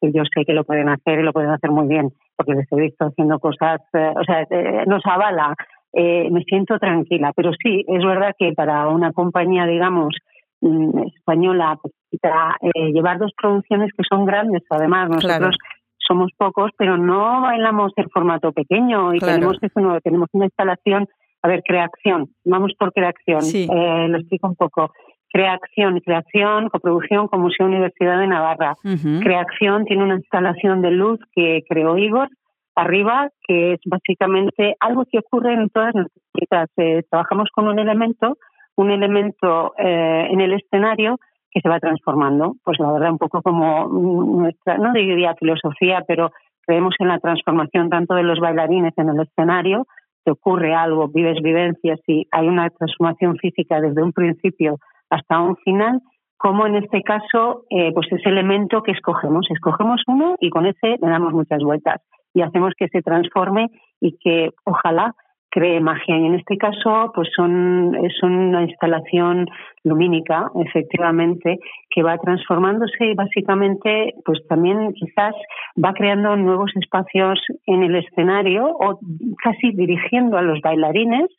que yo sé que lo pueden hacer y lo pueden hacer muy bien, porque les he visto haciendo cosas, eh, o sea, eh, nos avala. Eh, me siento tranquila, pero sí, es verdad que para una compañía, digamos, mm, española, eh, llevar dos producciones que son grandes, además, nosotros Claro. somos pocos, pero no bailamos en formato pequeño y Claro. tenemos eso, no, tenemos una instalación, a ver, creación, vamos por creación, Sí. Eh, lo explico un poco. Creación, creación, coproducción con Museo Universidad de Navarra. Ujú. Creación tiene una instalación de luz que creó Igor arriba, que es básicamente algo que ocurre en todas nuestras piezas. Eh, trabajamos con un elemento, un elemento eh, en el escenario que se va transformando. Pues la verdad, un poco como nuestra, no diría filosofía, pero creemos en la transformación tanto de los bailarines en el escenario, te ocurre algo, vives vivencias y hay una transformación física desde un principio hasta un final, como en este caso, eh, pues ese elemento que escogemos. Escogemos uno y con ese le damos muchas vueltas y hacemos que se transforme y que ojalá cree magia. Y en este caso, pues son, es una instalación lumínica, efectivamente, que va transformándose y básicamente, pues también quizás va creando nuevos espacios en el escenario o casi dirigiendo a los bailarines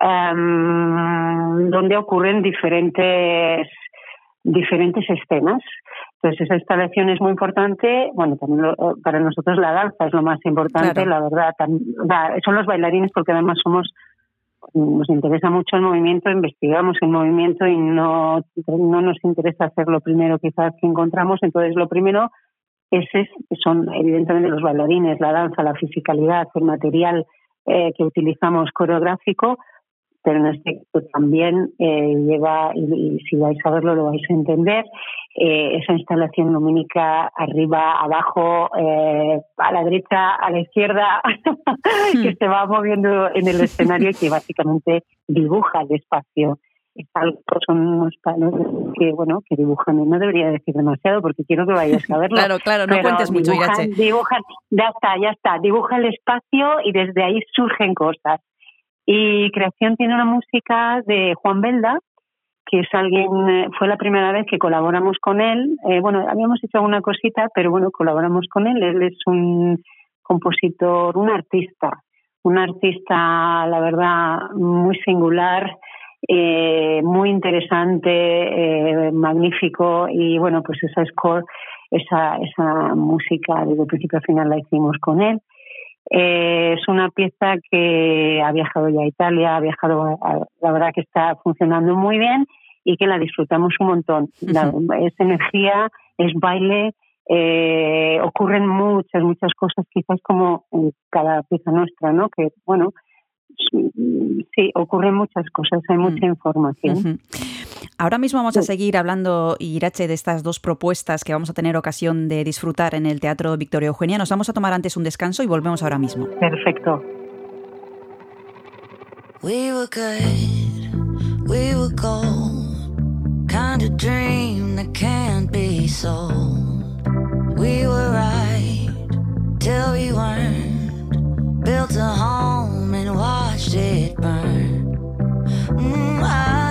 em, donde ocurren diferentes diferentes escenas. Entonces esa instalación es muy importante. Bueno, también lo- para nosotros la danza es lo más importante, Claro. la verdad. Son los bailarines porque además somos nos interesa mucho el movimiento, investigamos el movimiento y no, no nos interesa hacer lo primero quizás que encontramos. Entonces lo primero es, es- son evidentemente los bailarines, la danza, la fisicalidad, el material eh, que utilizamos coreográfico, pero en este caso también eh, lleva, y, y si vais a verlo lo vais a entender, eh, esa instalación lumínica arriba, abajo, eh, a la derecha, a la izquierda, que se va moviendo en el escenario y que básicamente dibuja el espacio. Es algo, son unos palos que, bueno, que dibujan, y no debería decir demasiado porque quiero que vayáis a verlo. Claro, claro, no cuentes mucho, dibujan, Irache. dibujan, ya está, ya está, dibuja el espacio y desde ahí surgen cosas. Y Creación tiene una música de Juan Belda, que es alguien, eh, fue la primera vez que colaboramos con él. Eh, bueno, habíamos hecho alguna cosita, pero bueno, colaboramos con él. Él es un compositor, un artista, un artista, la verdad, muy singular, eh, muy interesante, eh, magnífico. Y bueno, pues esa score, esa, esa música desde principio a final la hicimos con él. Eh, es una pieza que ha viajado ya a Italia, ha viajado, a- la verdad que está funcionando muy bien y que la disfrutamos un montón. La- es energía, es baile, eh, ocurren muchas, muchas cosas, quizás como en cada pieza nuestra, ¿no? Que, bueno, sí, ocurren muchas cosas, hay mucha información. Ujú. Ahora mismo vamos a seguir hablando, Irache, de estas dos propuestas que vamos a tener ocasión de disfrutar en el Teatro Victoria Eugenia. Nos vamos a tomar antes un descanso y volvemos ahora mismo. Perfecto. We were good, we were gold. Kind of dream that can't be sold. We were right till we weren't. Built a home and watched it burn. Mm, I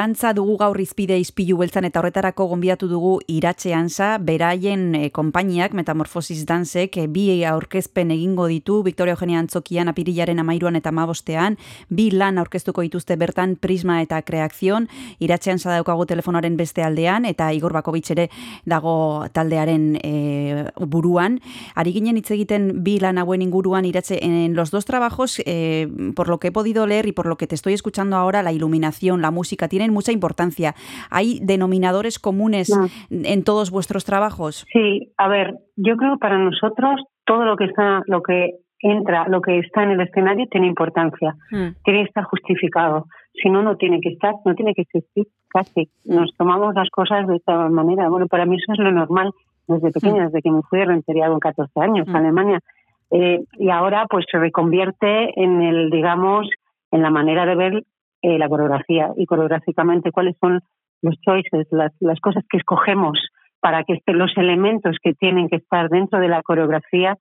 Dantza dugu gaur izpide izpilu beltzan eta horretarako gonbidatu dugu iratxean za, beraien e, konpainiak, Metamorfosis Dansek, e, bi aurkezpen egingo ditu, Victoria Eugenia Antzokian apirilaren amairuan eta mabostean, bi lan aurkeztuko dituzte bertan Prisma eta Kreakzion, iratxean za daukagu telefonaren beste aldean, eta Igor Bakobitz ere dago taldearen e, buruan. Ari ginen hitz egiten bi lan hauen inguruan iratxe, en los dos trabajos, eh, por lo que he podido leer y por lo que te estoy escuchando ahora, la iluminación, la música tienen mucha importancia. ¿Hay denominadores comunes No. en todos vuestros trabajos? Sí, a ver, yo creo que para nosotros todo lo que está, lo que entra, lo que está en el escenario tiene importancia, Mm. tiene que estar justificado. Si no, no tiene que estar, no tiene que existir casi. Nos tomamos las cosas de esta manera. Bueno, para mí eso es lo normal desde pequeña, desde que me fui de Rentería con 14 años Mm. a Alemania. Eh, y ahora pues se reconvierte en el, digamos, en la manera de ver eh, la coreografía y coreográficamente cuáles son los choices, las, las cosas que escogemos para que estén los elementos que tienen que estar dentro de la coreografía,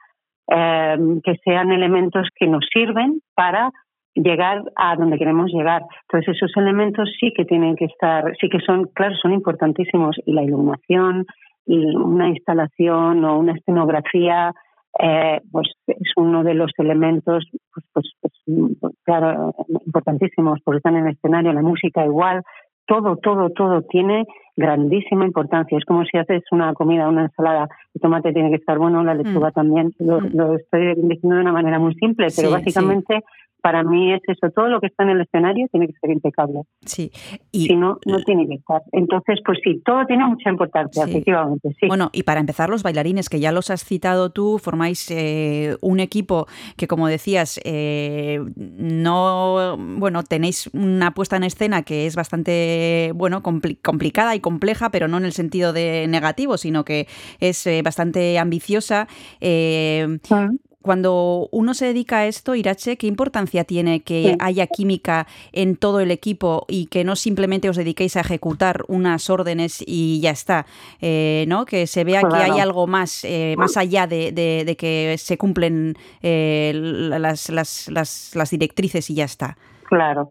eh, que sean elementos que nos sirven para llegar a donde queremos llegar. Entonces esos elementos sí que tienen que estar, sí que son, claro, son importantísimos y la iluminación y una instalación o una escenografía eh, pues es uno de los elementos pues, pues, pues, pues, claro importantísimos porque están en el escenario la música igual todo todo todo tiene grandísima importancia es como si haces una comida una ensalada el tomate tiene que estar bueno la lechuga Mm. también lo, Mm. lo estoy diciendo de una manera muy simple pero Sí, básicamente para mí es eso todo lo que está en el escenario tiene que ser impecable Sí. Y, si no no tiene que estar entonces pues sí todo tiene mucha importancia Sí. efectivamente sí Bueno, y para empezar, los bailarines, que ya los has citado tú, formáis eh, un equipo que, como decías, eh, no, bueno, tenéis una puesta en escena que es bastante, bueno, compli- complicada y compleja, pero no en el sentido de negativo, sino que es eh, bastante ambiciosa. Eh, Mm. Cuando uno se dedica a esto, Irache, ¿qué importancia tiene que Sí. haya química en todo el equipo y que no simplemente os dediquéis a ejecutar unas órdenes y ya está? Eh, ¿no? Que se vea que hay algo más, eh, más allá de, de- de que se cumplen eh, las, las, las, las directrices y ya está. Claro.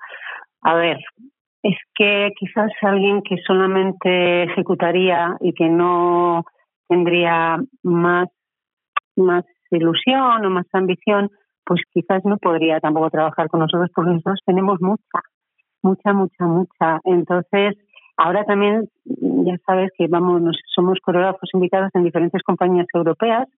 A ver, es que quizás alguien que solamente ejecutaría y que no tendría más, más ilusión o más ambición, pues quizás no podría tampoco trabajar con nosotros porque nosotros tenemos mucha, mucha, mucha, mucha. Entonces, ahora también ya sabes que vamos, somos coreógrafos invitados en diferentes compañías europeas.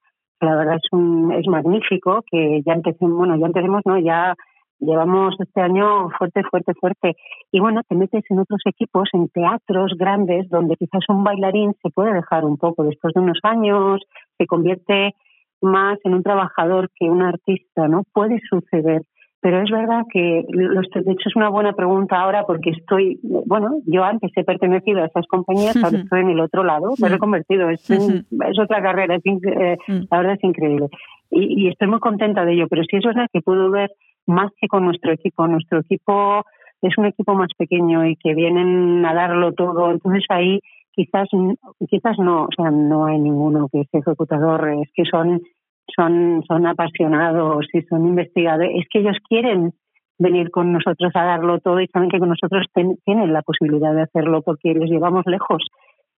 La verdad es un, es magnífico que ya empecemos, bueno, ya empecemos, no, ya llevamos este año fuerte, fuerte, fuerte. Y bueno, te metes en otros equipos, en teatros grandes, donde quizás un bailarín se puede dejar un poco después de unos años, se convierte más en un trabajador que un artista, ¿no? Puede suceder. Pero es verdad que, los, de hecho, es una buena pregunta ahora porque estoy, bueno, yo antes he pertenecido a esas compañías, ahora estoy en el otro lado, me he reconvertido, es, un- es otra carrera, es eh, la verdad es increíble. Y, y estoy muy contenta de ello, pero sí es verdad que puedo ver más que con nuestro equipo. Nuestro equipo es un equipo más pequeño y que vienen a darlo todo. Entonces ahí quizás quizás no, o sea, no hay ninguno que es ejecutador, es que son son son apasionados y son investigadores, es que ellos quieren venir con nosotros a darlo todo y saben que con nosotros ten- tienen la posibilidad de hacerlo porque les llevamos lejos.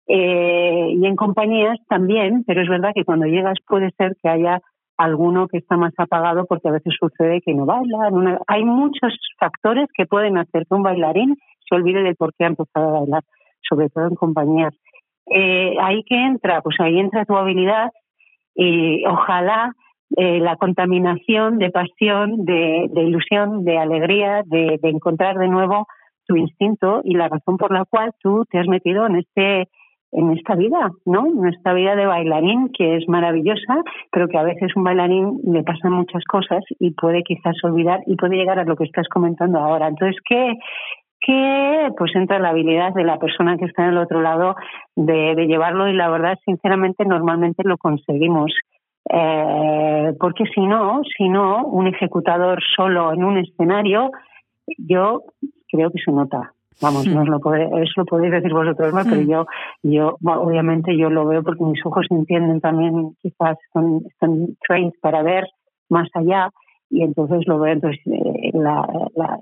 Eh, y en compañías también, pero es verdad que cuando llegas puede ser que haya alguno que está más apagado porque a veces sucede que no baila. hay muchos factores que pueden hacer que un bailarín se olvide del por qué ha empezado a bailar, sobre todo en compañías. Eh, ahí que entra, pues ahí entra tu habilidad y ojalá eh, la contaminación de pasión, de, de ilusión, de alegría, de, de encontrar de nuevo tu instinto y la razón por la cual tú te has metido en este en esta vida, ¿no? En esta vida de bailarín que es maravillosa, pero que a veces un bailarín le pasan muchas cosas y puede quizás olvidar y puede llegar a lo que estás comentando ahora. Entonces, ¿qué, que pues entra la habilidad de la persona que está en el otro lado de, de llevarlo y la verdad sinceramente normalmente lo conseguimos eh, porque si no si no un ejecutador solo en un escenario yo creo que se nota vamos Hmm. no os lo podéis, eso lo podéis decir vosotros más pero Hmm. yo yo bueno, obviamente yo lo veo porque mis ojos entienden también quizás son, están trained para ver más allá y entonces lo veo entonces eh, la, la-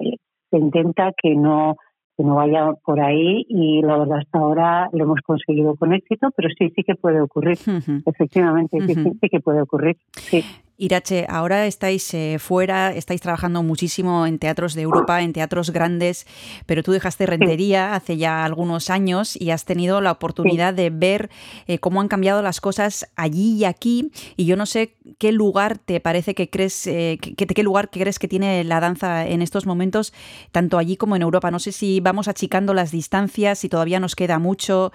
se intenta que no que no vaya por ahí y la verdad hasta ahora lo hemos conseguido con éxito, pero sí, sí que puede ocurrir, efectivamente, sí, sí, sí que puede ocurrir, sí. Irache, ahora estáis eh, fuera, estáis trabajando muchísimo en teatros de Europa, en teatros grandes, pero tú dejaste Rentería hace ya algunos años y has tenido la oportunidad de ver eh, cómo han cambiado las cosas allí y aquí. Y yo no sé qué lugar te parece que crees, eh, que, qué lugar crees que tiene la danza en estos momentos, tanto allí como en Europa. No sé si vamos achicando las distancias, si todavía nos queda mucho.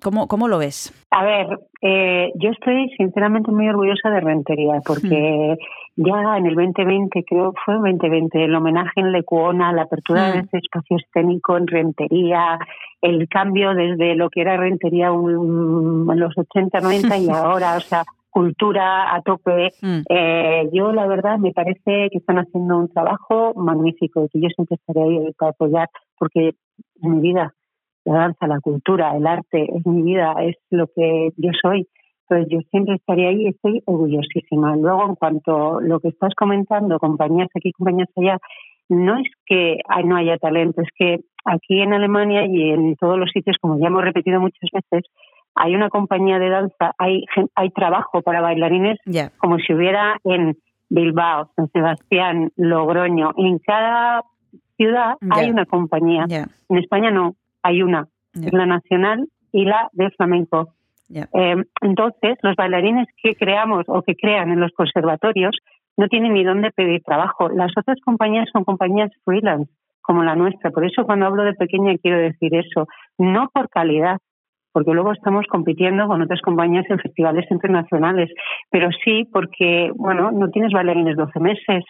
¿Cómo, cómo lo ves? A ver, eh, yo estoy sinceramente muy orgullosa de Rentería porque ya en el 2020, creo que fue el 2020, el homenaje en Lecuona, la apertura Mm. de ese espacio escénico en Rentería, el cambio desde lo que era Rentería en los 80, 90 y ahora, o sea, cultura a tope. Mm. Eh, yo, la verdad, me parece que están haciendo un trabajo magnífico, que yo siempre estaré ahí para apoyar, porque es mi vida, la danza, la cultura, el arte, es mi vida, es lo que yo soy. Entonces, yo siempre estaré ahí y estoy orgullosísima. Luego, en cuanto a lo que estás comentando, compañías aquí, compañías allá, no es que no haya talento, es que aquí en Alemania y en todos los sitios, como ya hemos repetido muchas veces, hay una compañía de danza, hay, hay trabajo para bailarines como si hubiera en Bilbao, San Sebastián, Logroño. En cada ciudad hay una compañía. En España no, hay una. la nacional y la de flamenco. Eh, entonces, los bailarines que creamos o que crean en los conservatorios no tienen ni dónde pedir trabajo. Las otras compañías son compañías freelance, como la nuestra. Por eso cuando hablo de pequeña quiero decir eso. No por calidad, porque luego estamos compitiendo con otras compañías en festivales internacionales, pero sí porque, bueno, no tienes bailarines 12 meses.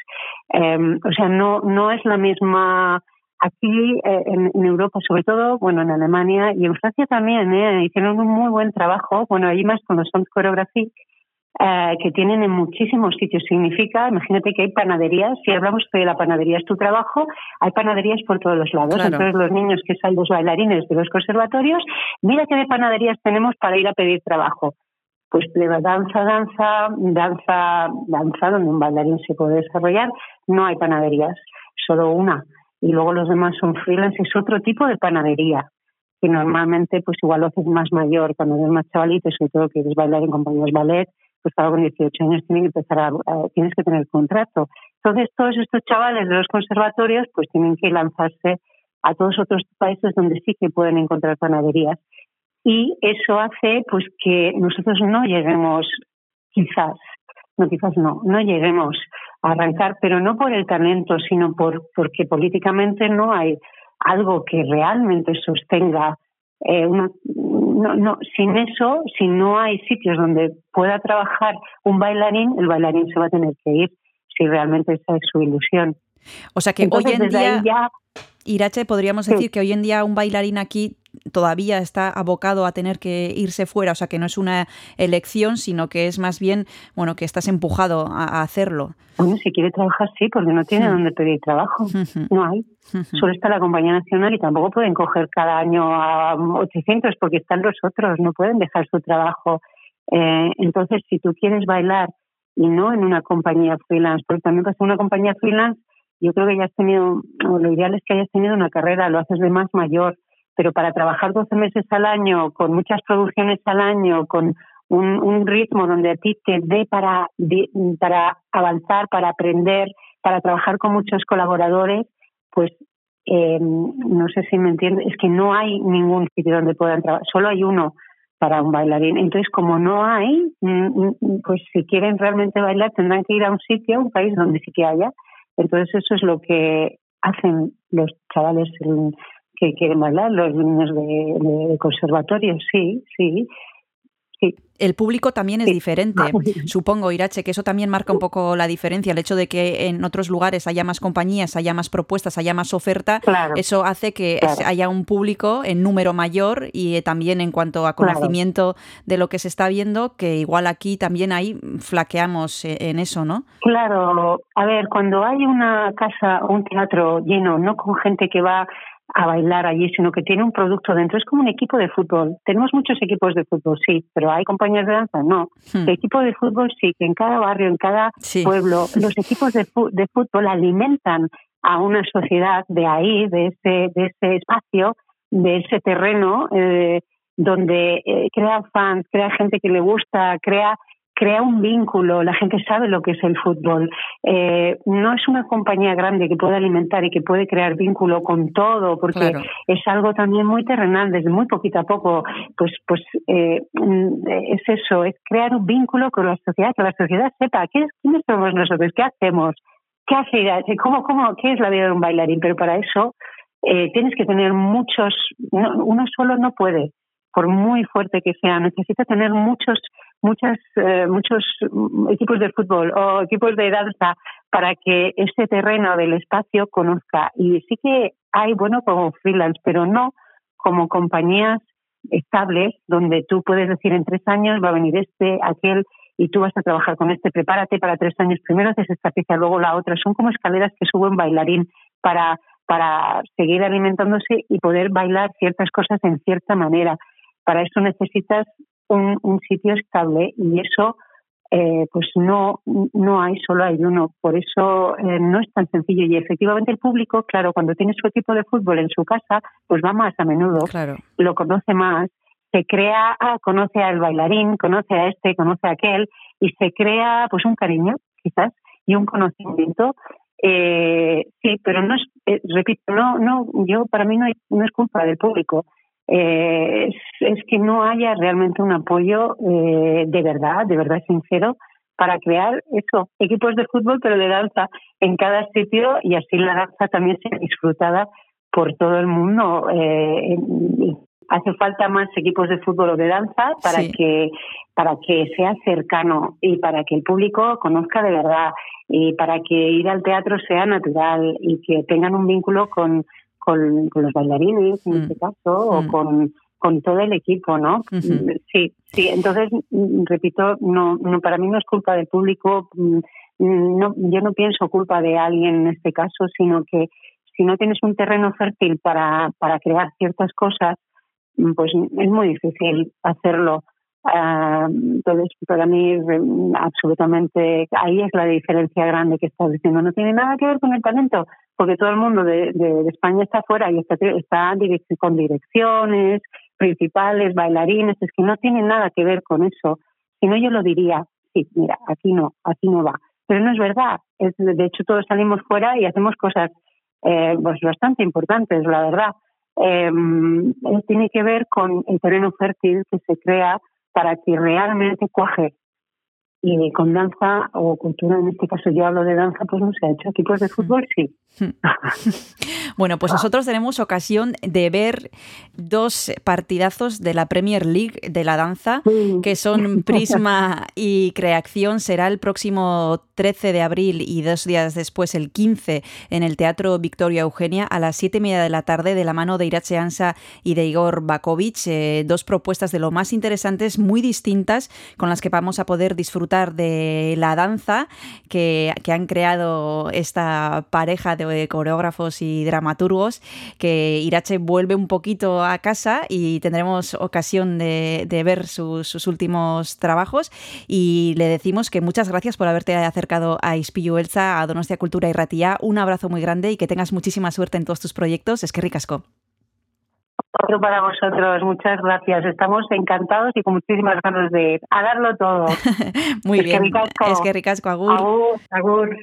Eh, o sea, no, no es la misma aquí eh, en, en Europa, sobre todo, bueno, en Alemania y en Francia también, ¿eh? hicieron un muy buen trabajo. Bueno, hay más con los Sound Choreography eh, que tienen en muchísimos sitios. Significa, imagínate que hay panaderías, si hablamos de la panadería es tu trabajo, hay panaderías por todos los lados. Claro. Entonces los niños que salen los bailarines de los conservatorios, mira qué de panaderías tenemos para ir a pedir trabajo. Pues de danza, danza, danza, danza, donde un bailarín se puede desarrollar, no hay panaderías, solo una. Y luego los demás son freelance, es otro tipo de panadería que normalmente pues igual lo haces más mayor cuando eres más chavalito, sobre todo que quieres bailar en compañías ballet, pues claro, con 18 años tienes que empezar a, a- tienes que tener contrato. Entonces todos estos chavales de los conservatorios pues tienen que lanzarse a todos otros países donde sí que pueden encontrar panaderías y eso hace pues que nosotros no lleguemos quizás no quizás no no lleguemos arrancar pero no por el talento sino por porque políticamente no hay algo que realmente sostenga eh, una, no, no, sin eso, si no hay sitios donde pueda trabajar un bailarín, el bailarín se va a tener que ir si realmente esa es su ilusión. O sea que Entonces, hoy en día, ya Irache, podríamos Sí. decir que hoy en día un bailarín aquí todavía está abocado a tener que irse fuera, o sea que no es una elección, sino que es más bien, bueno, que estás empujado a, a hacerlo. Bueno, si quiere trabajar, sí, porque no tiene Hmm. dónde pedir trabajo. No hay. Solo está la compañía nacional y tampoco pueden coger cada año a 800 porque están los otros, no pueden dejar su trabajo. Eh, entonces, si tú quieres bailar y no en una compañía freelance, porque también pasa una compañía freelance, yo creo que ya has tenido, o lo ideal es que hayas tenido una carrera, lo haces de más mayor, pero para trabajar 12 meses al año, con muchas producciones al año, con un, ritmo donde a ti te dé para, para avanzar, para aprender, para trabajar con muchos colaboradores, pues eh, no sé si me entiendes, es que no hay ningún sitio donde puedan trabajar, solo hay uno para un bailarín. Entonces, como no hay, mm, mm, pues si quieren realmente bailar tendrán que ir a un sitio, a un país donde sí que haya. Entonces, eso es lo que hacen los chavales que quieren bailar, los niños de, de conservatorio, sí, sí. sí. El público también es Sí. diferente. Supongo, Irache, que eso también marca un poco la diferencia. El hecho de que en otros lugares haya más compañías, haya más propuestas, haya más oferta, Claro. eso hace que Claro. haya un público en número mayor y eh, también en cuanto a Claro. conocimiento de lo que se está viendo, que igual aquí también ahí flaqueamos eh, en eso, ¿no? Claro, a ver, cuando hay una casa o un teatro lleno, no con gente que va a bailar allí, sino que tiene un producto dentro, es como un equipo de fútbol. Tenemos muchos equipos de fútbol, sí, pero hay compañías de danza, no. Hmm. El equipo de fútbol sí, que en cada barrio, en cada Sí. pueblo, los equipos de, de fútbol alimentan a una sociedad de ahí, de ese, de ese espacio, de ese terreno, eh, donde eh, crea fans, crea gente que le gusta, crea crea un vínculo, la gente sabe lo que es el fútbol. Eh, no es una compañía grande que puede alimentar y que puede crear vínculo con todo, porque Claro. es algo también muy terrenal, desde muy poquito a poco, pues, pues eh, mm, es eso, es crear un vínculo con la sociedad, que la sociedad sepa qué es, quiénes somos nosotros, qué hacemos, qué hace, cómo, cómo, qué es la vida de un bailarín, pero para eso eh, tienes que tener muchos, no, uno solo no puede, por muy fuerte que sea, necesita tener muchos muchas eh, muchos mm, equipos de fútbol o equipos de danza para que ese terreno del espacio conozca. Y sí que hay bueno como freelance pero no como compañías estables donde tú puedes decir en tres años va a venir este aquel y tú vas a trabajar con este prepárate para tres años primero haces esta pieza luego la otra. Son como escaleras que suben bailarín para para seguir alimentándose y poder bailar ciertas cosas en cierta manera. Para eso necesitas un, un sitio estable y eso eh, pues no no hay solo hay uno. Por eso eh, no es tan sencillo. Y efectivamente el público claro cuando tiene su equipo de fútbol en su casa pues va más a menudo. Claro. lo conoce más se crea ah, conoce al bailarín conoce a este conoce a aquel y se crea pues un cariño quizás y un conocimiento. Eh, sí pero no es eh, repito no no yo para mí no, hay- no es culpa del público eh, es, es que no haya realmente un apoyo eh, de verdad, de verdad sincero, para crear eso, equipos de fútbol, pero de danza en cada sitio y así la danza también sea disfrutada por todo el mundo. Eh, hace falta más equipos de fútbol o de danza para Sí. que para que sea cercano y para que el público conozca de verdad y para que ir al teatro sea natural y que tengan un vínculo con, con, con los bailarines en Mm. este caso o Mm. con, con todo el equipo, ¿no? Sí, sí. Entonces, mm, repito, no, no para mí no es culpa del público. mm, No, yo no pienso culpa de alguien en este caso, sino que si no tienes un terreno fértil para, para crear ciertas cosas, mm, pues es muy difícil hacerlo. Ah, entonces, para mí, mm, absolutamente, ahí es la diferencia grande que estás diciendo. No tiene nada que ver con el talento, porque todo el mundo de, España está fuera y está, está con direcciones principales, bailarines, es que no tiene nada que ver con eso. Si no, yo lo diría, sí, mira, aquí no, aquí no va. Pero no es verdad. Es, de hecho, todos salimos fuera y hacemos cosas eh, pues bastante importantes, la verdad. Eh, tiene que ver con el terreno fértil que se crea para que realmente cuaje. Y con danza o cultura, en este caso yo hablo de danza, pues no se ha hecho. Equipos de fútbol sí. Bueno, pues nosotros tenemos ocasión de ver dos partidazos de la Premier League de la danza, que son Prisma y Creación. Será el próximo 13 de abril y dos días después, el 15, en el Teatro Victoria Eugenia, a las siete y media de la tarde, de la mano de Irache Ansa y de Igor Bakovic. Eh, dos propuestas de lo más interesantes, muy distintas, con las que vamos a poder disfrutar de la danza que, que han creado esta pareja de coreógrafos y dramaturgos, que Irache vuelve un poquito a casa y tendremos ocasión de, de ver sus, sus últimos trabajos. Y le decimos que muchas gracias por haberte acercado a Ispillu Elsa, a Donostia Cultura y Ratía. Un abrazo muy grande y que tengas muchísima suerte en todos tus proyectos. Es que ricasco. Otro para vosotros, muchas gracias. Estamos encantados y con muchísimas ganas de ir a darlo todo. Muy Es que bien. ricasco. Es que ricasco, Agur. Agur, agur.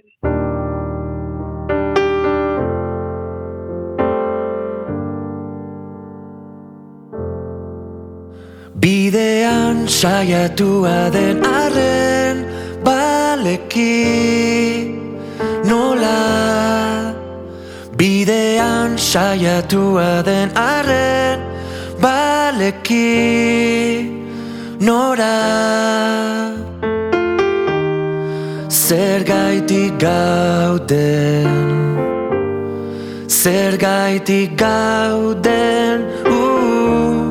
Bidean saiatua den arren baleki nola Bidean saiatua den arren baleki nora. Zer gaitik gauden Zer gaitik gauden uh,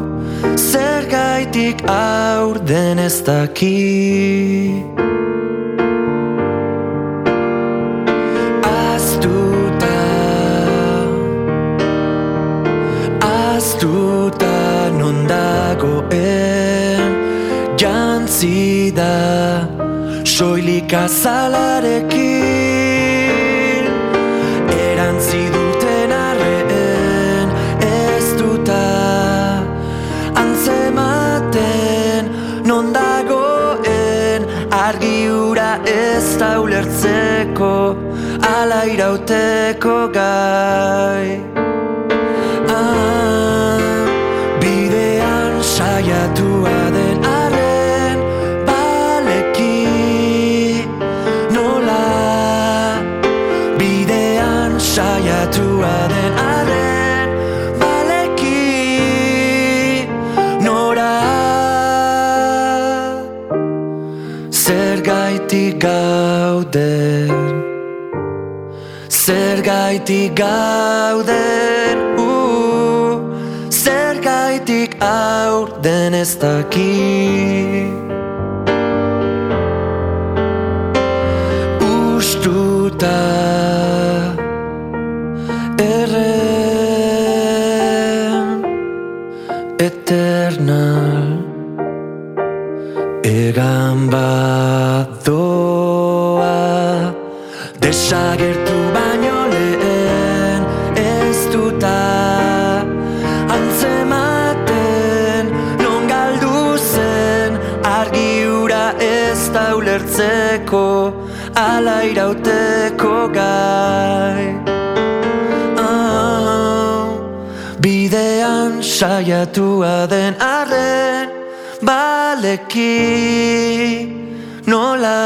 Zer gaitik aurden ez daki Kazalarekin erantzi duten arreen ez duta antzematen non dagoen argi hura ez da ulertzeko ala irauteko gai. Zer gaitik gauden uh, Zer gaitik aur den ez daki. Ustuta erren Eternal Egan badoa Ala irauteko gai. Ah, Bidean saiatua den arren Baleki nola.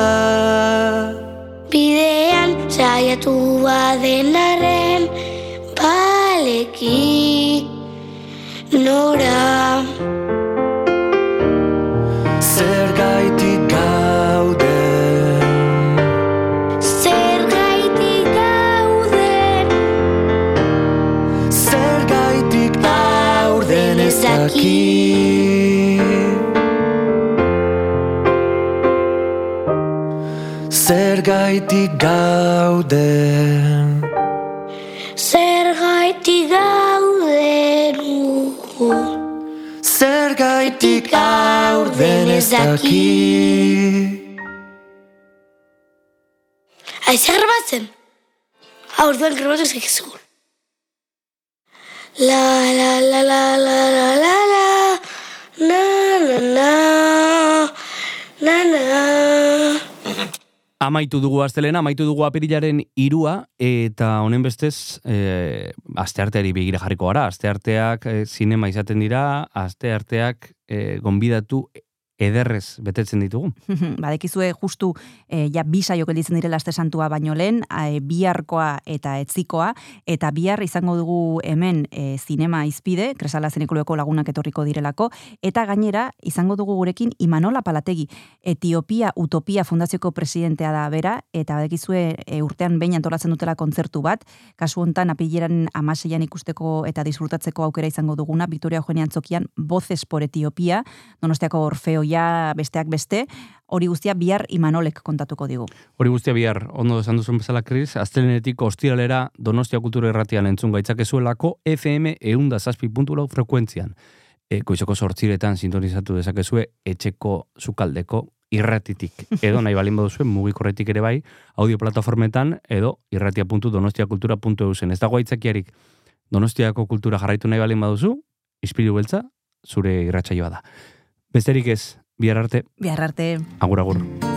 Bidean saiatua denaren baleki nora gauden zer gaitik gauden Zer gaitik aurden ez daki. Aize grabatzen? Aurduan grabatu zaizkizugun. La la la la la la la la na na na na na Amaitu dugu astelena, amaitu dugu apirilaren irua, eta honen bestez, e, astearteari begira jarriko gara. Astearteak e, zinema izaten dira, astearteak e, gonbidatu ederrez betetzen ditugu. Badekizue justu e, ja bi saio gelditzen direla aste santua baino lehen, e, biharkoa eta etzikoa eta bihar izango dugu hemen e, zinema izpide, Kresala Zinekulueko lagunak etorriko direlako eta gainera izango dugu gurekin Imanola Palategi, Etiopia Utopia Fundazioko presidentea da bera eta badekizue e, urtean behin antolatzen dutela kontzertu bat, kasu hontan apileran 16an ikusteko eta disfrutatzeko aukera izango duguna Victoria Eugenia Antzokian Voces por Etiopia, Donostiako Orfeoia besteak beste, hori guztia bihar Imanolek kontatuko digu. Hori guztia bihar, ondo esan duzun bezala, Kris, astelenetik ostiralera Donostia Kultura Erratian entzun gaitzakezuelako FM eunda zazpi puntu frekuentzian. E, goizoko sortziretan sintonizatu dezakezue etxeko zukaldeko irratitik. Edo nahi balin baduzue mugikorretik ere bai, audio plataformetan edo irratia.donostiakultura.eusen. Ez dago aitzakiarik Donostiako kultura jarraitu nahi balin baduzu, ispilu beltza, zure irratsaioa da. Besterik ez, Biararte. Biararte. Agur, agur.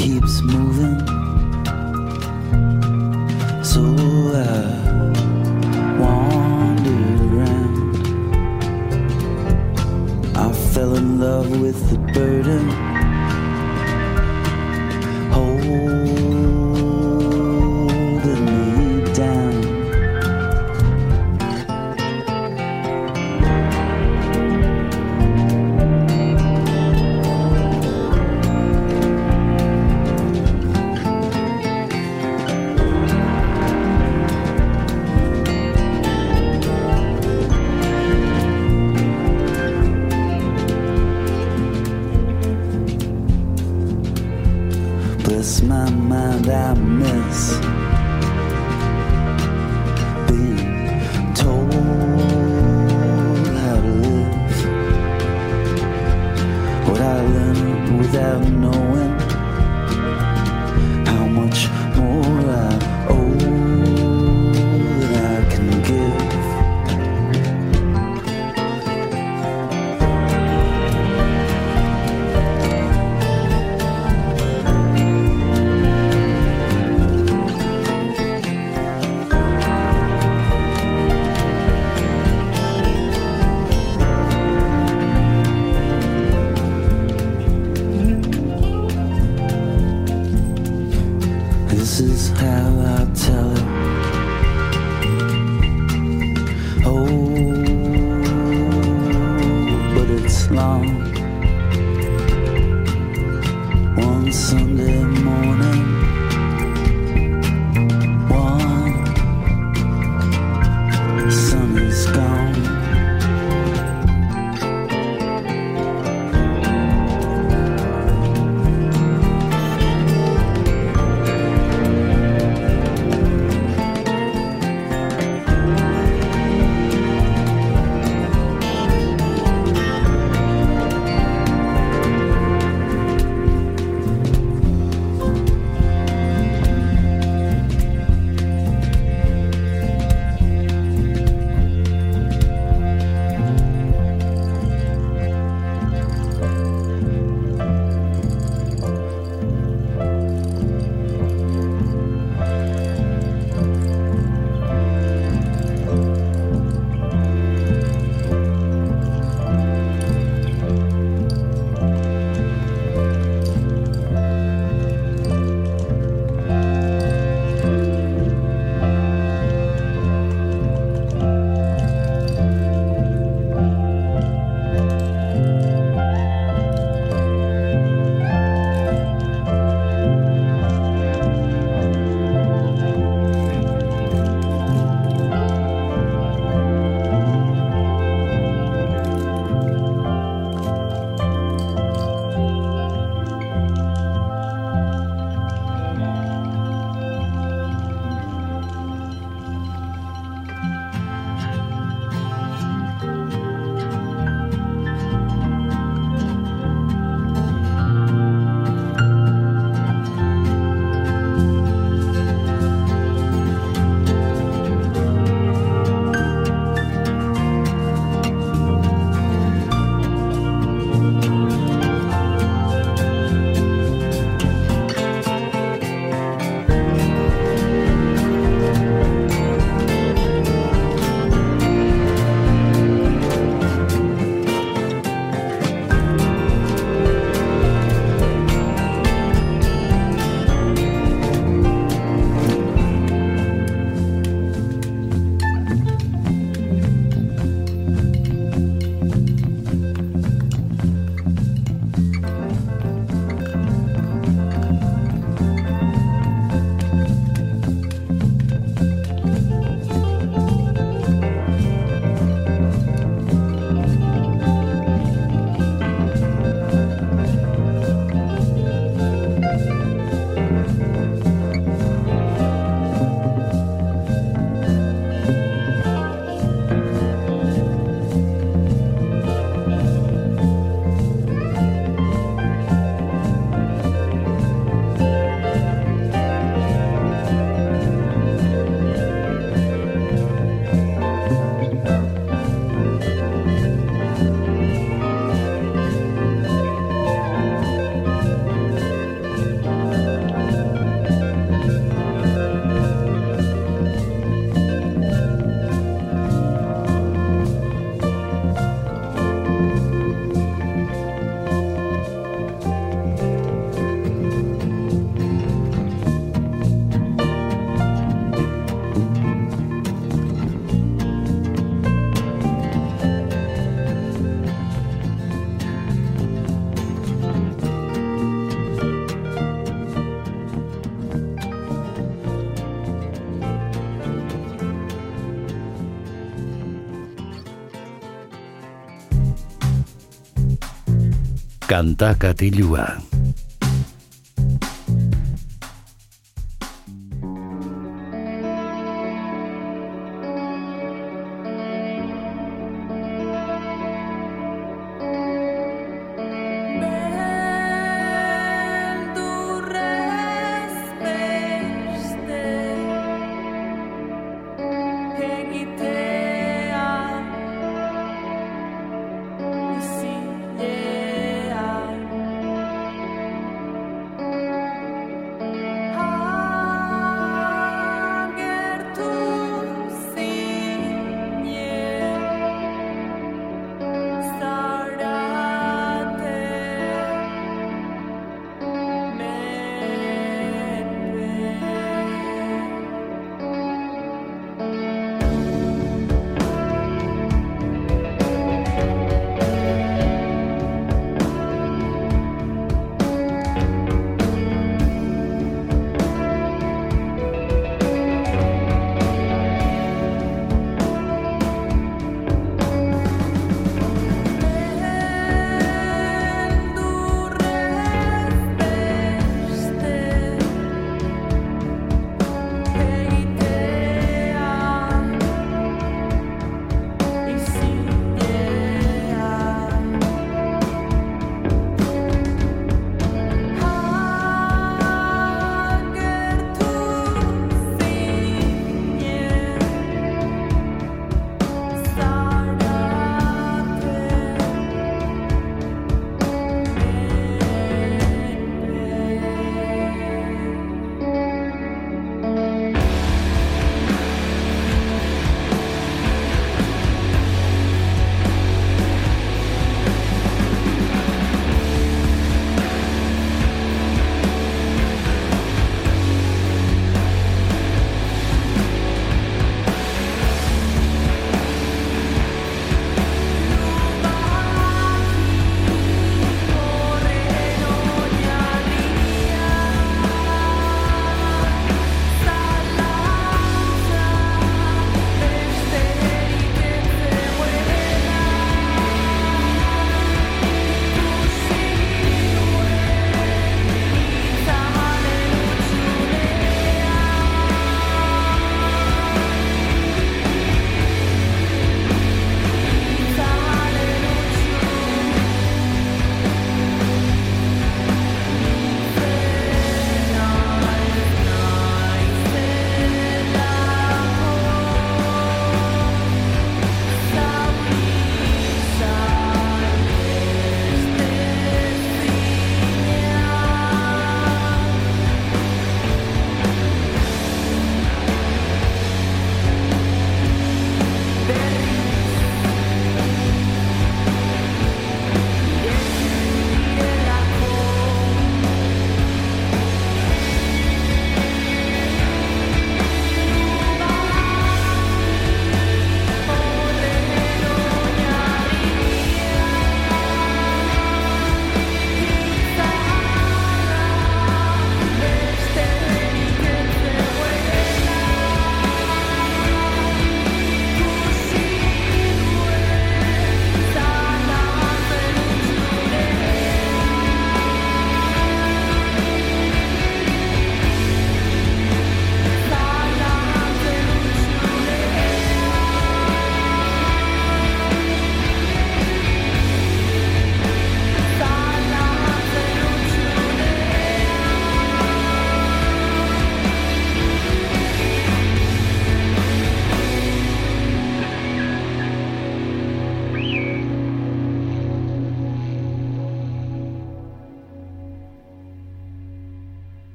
Keeps moving. Kanta katilua.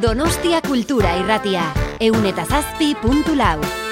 Donostia Kultura Irratia, eun eta zazpi puntu lau.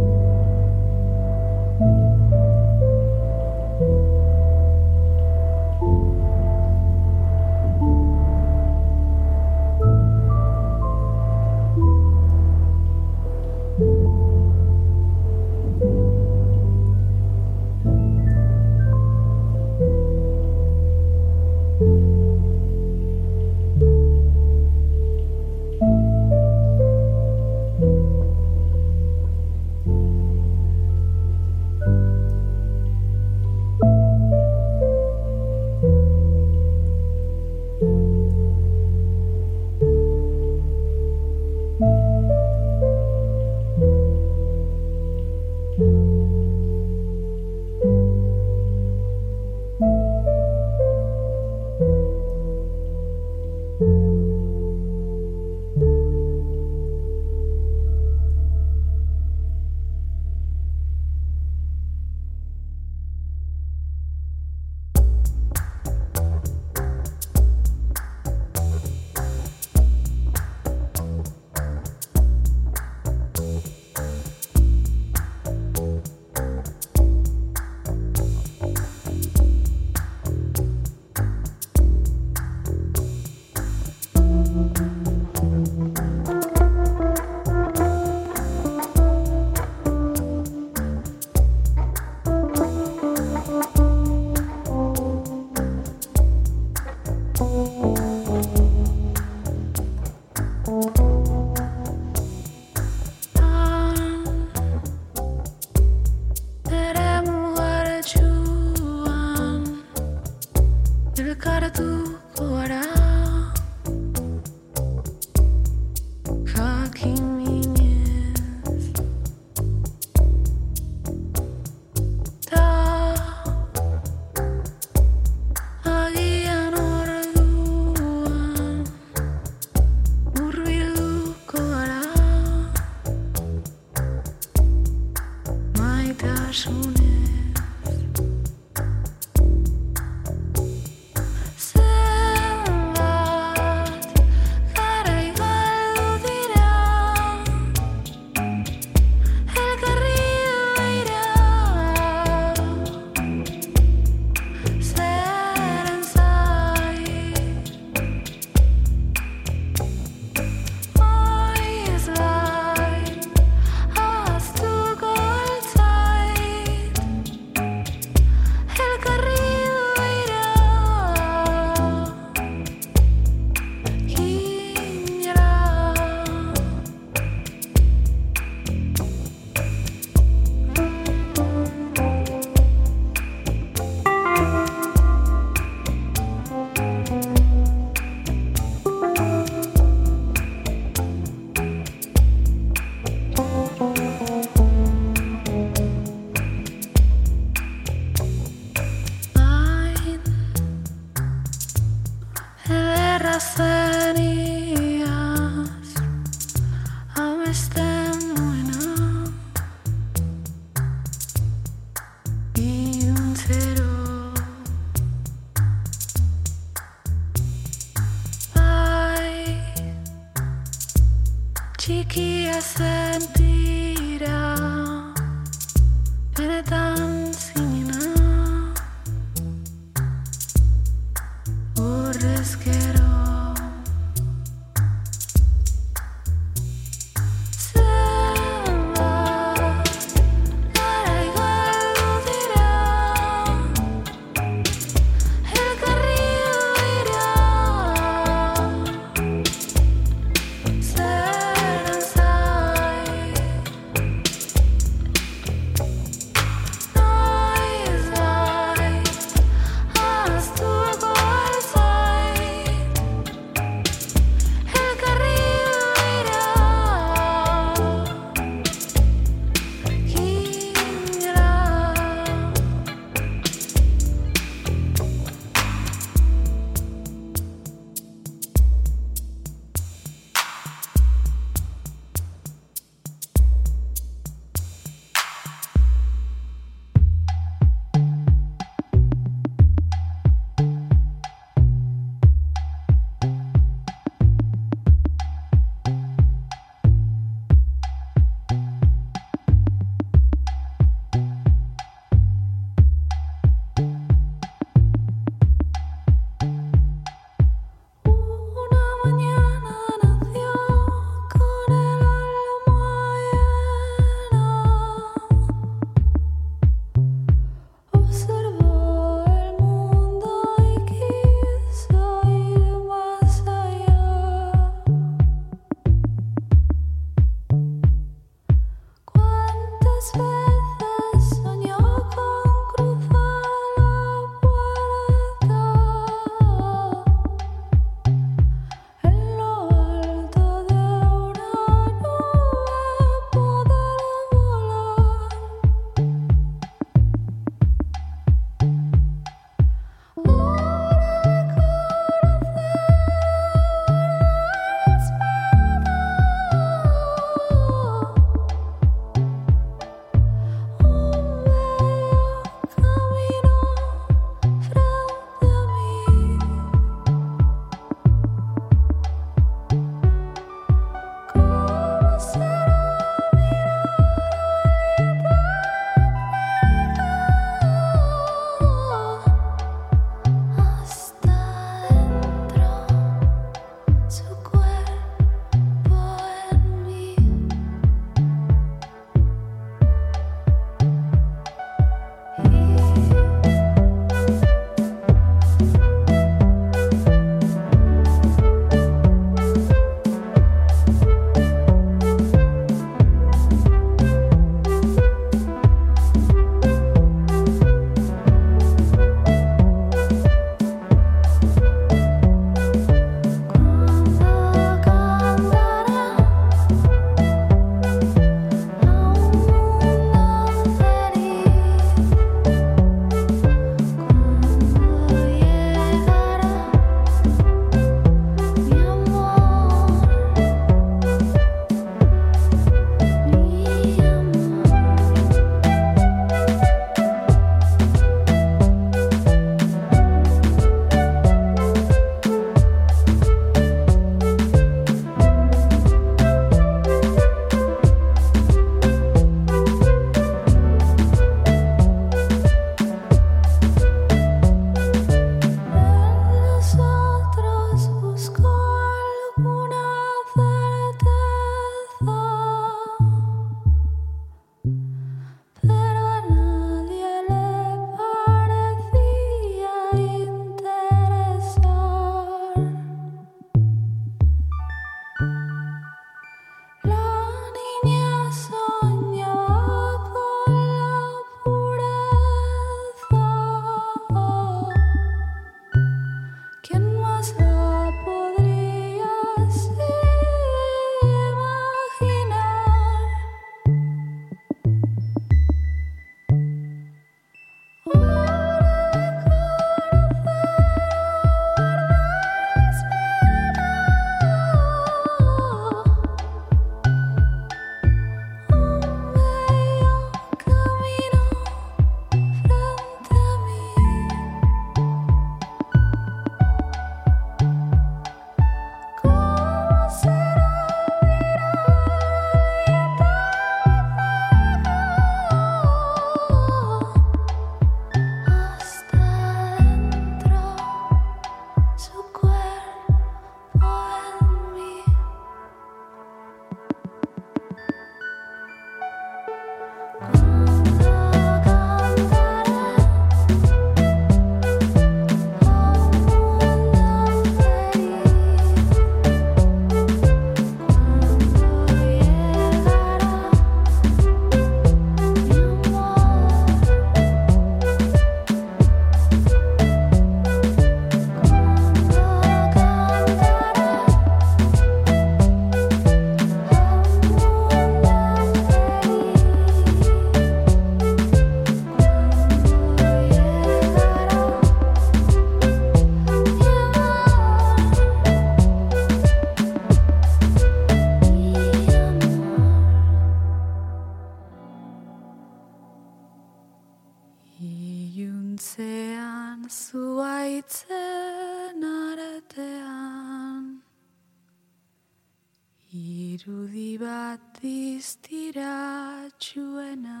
Iztiratxuena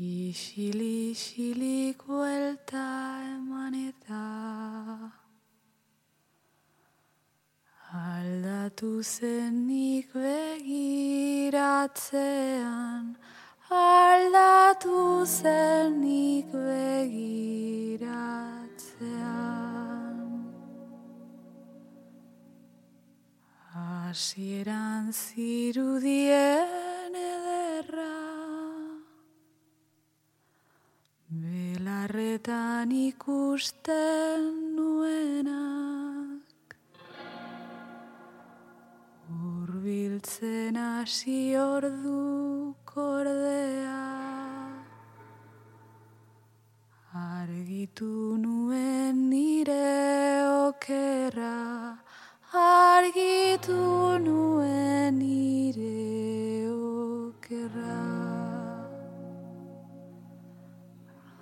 Isili isilik buelta eman eta Aldatu zenik begiratzean Aldatu zenik begiratzean Hasieran zirudien ederra. Belarretan ikusten nuenak. Urbiltzen hasi ordu kordea. Argitu nuen nire okerra Argitu nuen nire okerra.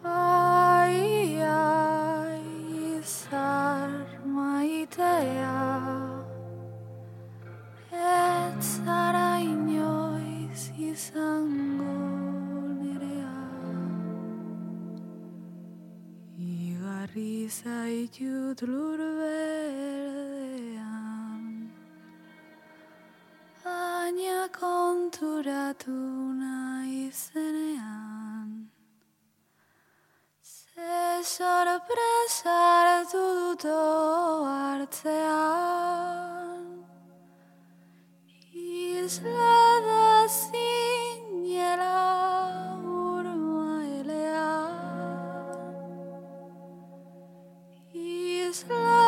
Ai, ai, izar maitea. Ez zara inoiz izango nerea. Igarri zaitut lur Baina konturatu nahi zenean Ze sorpresa hartu dut hartzean Isla da zinela urmaelean Isla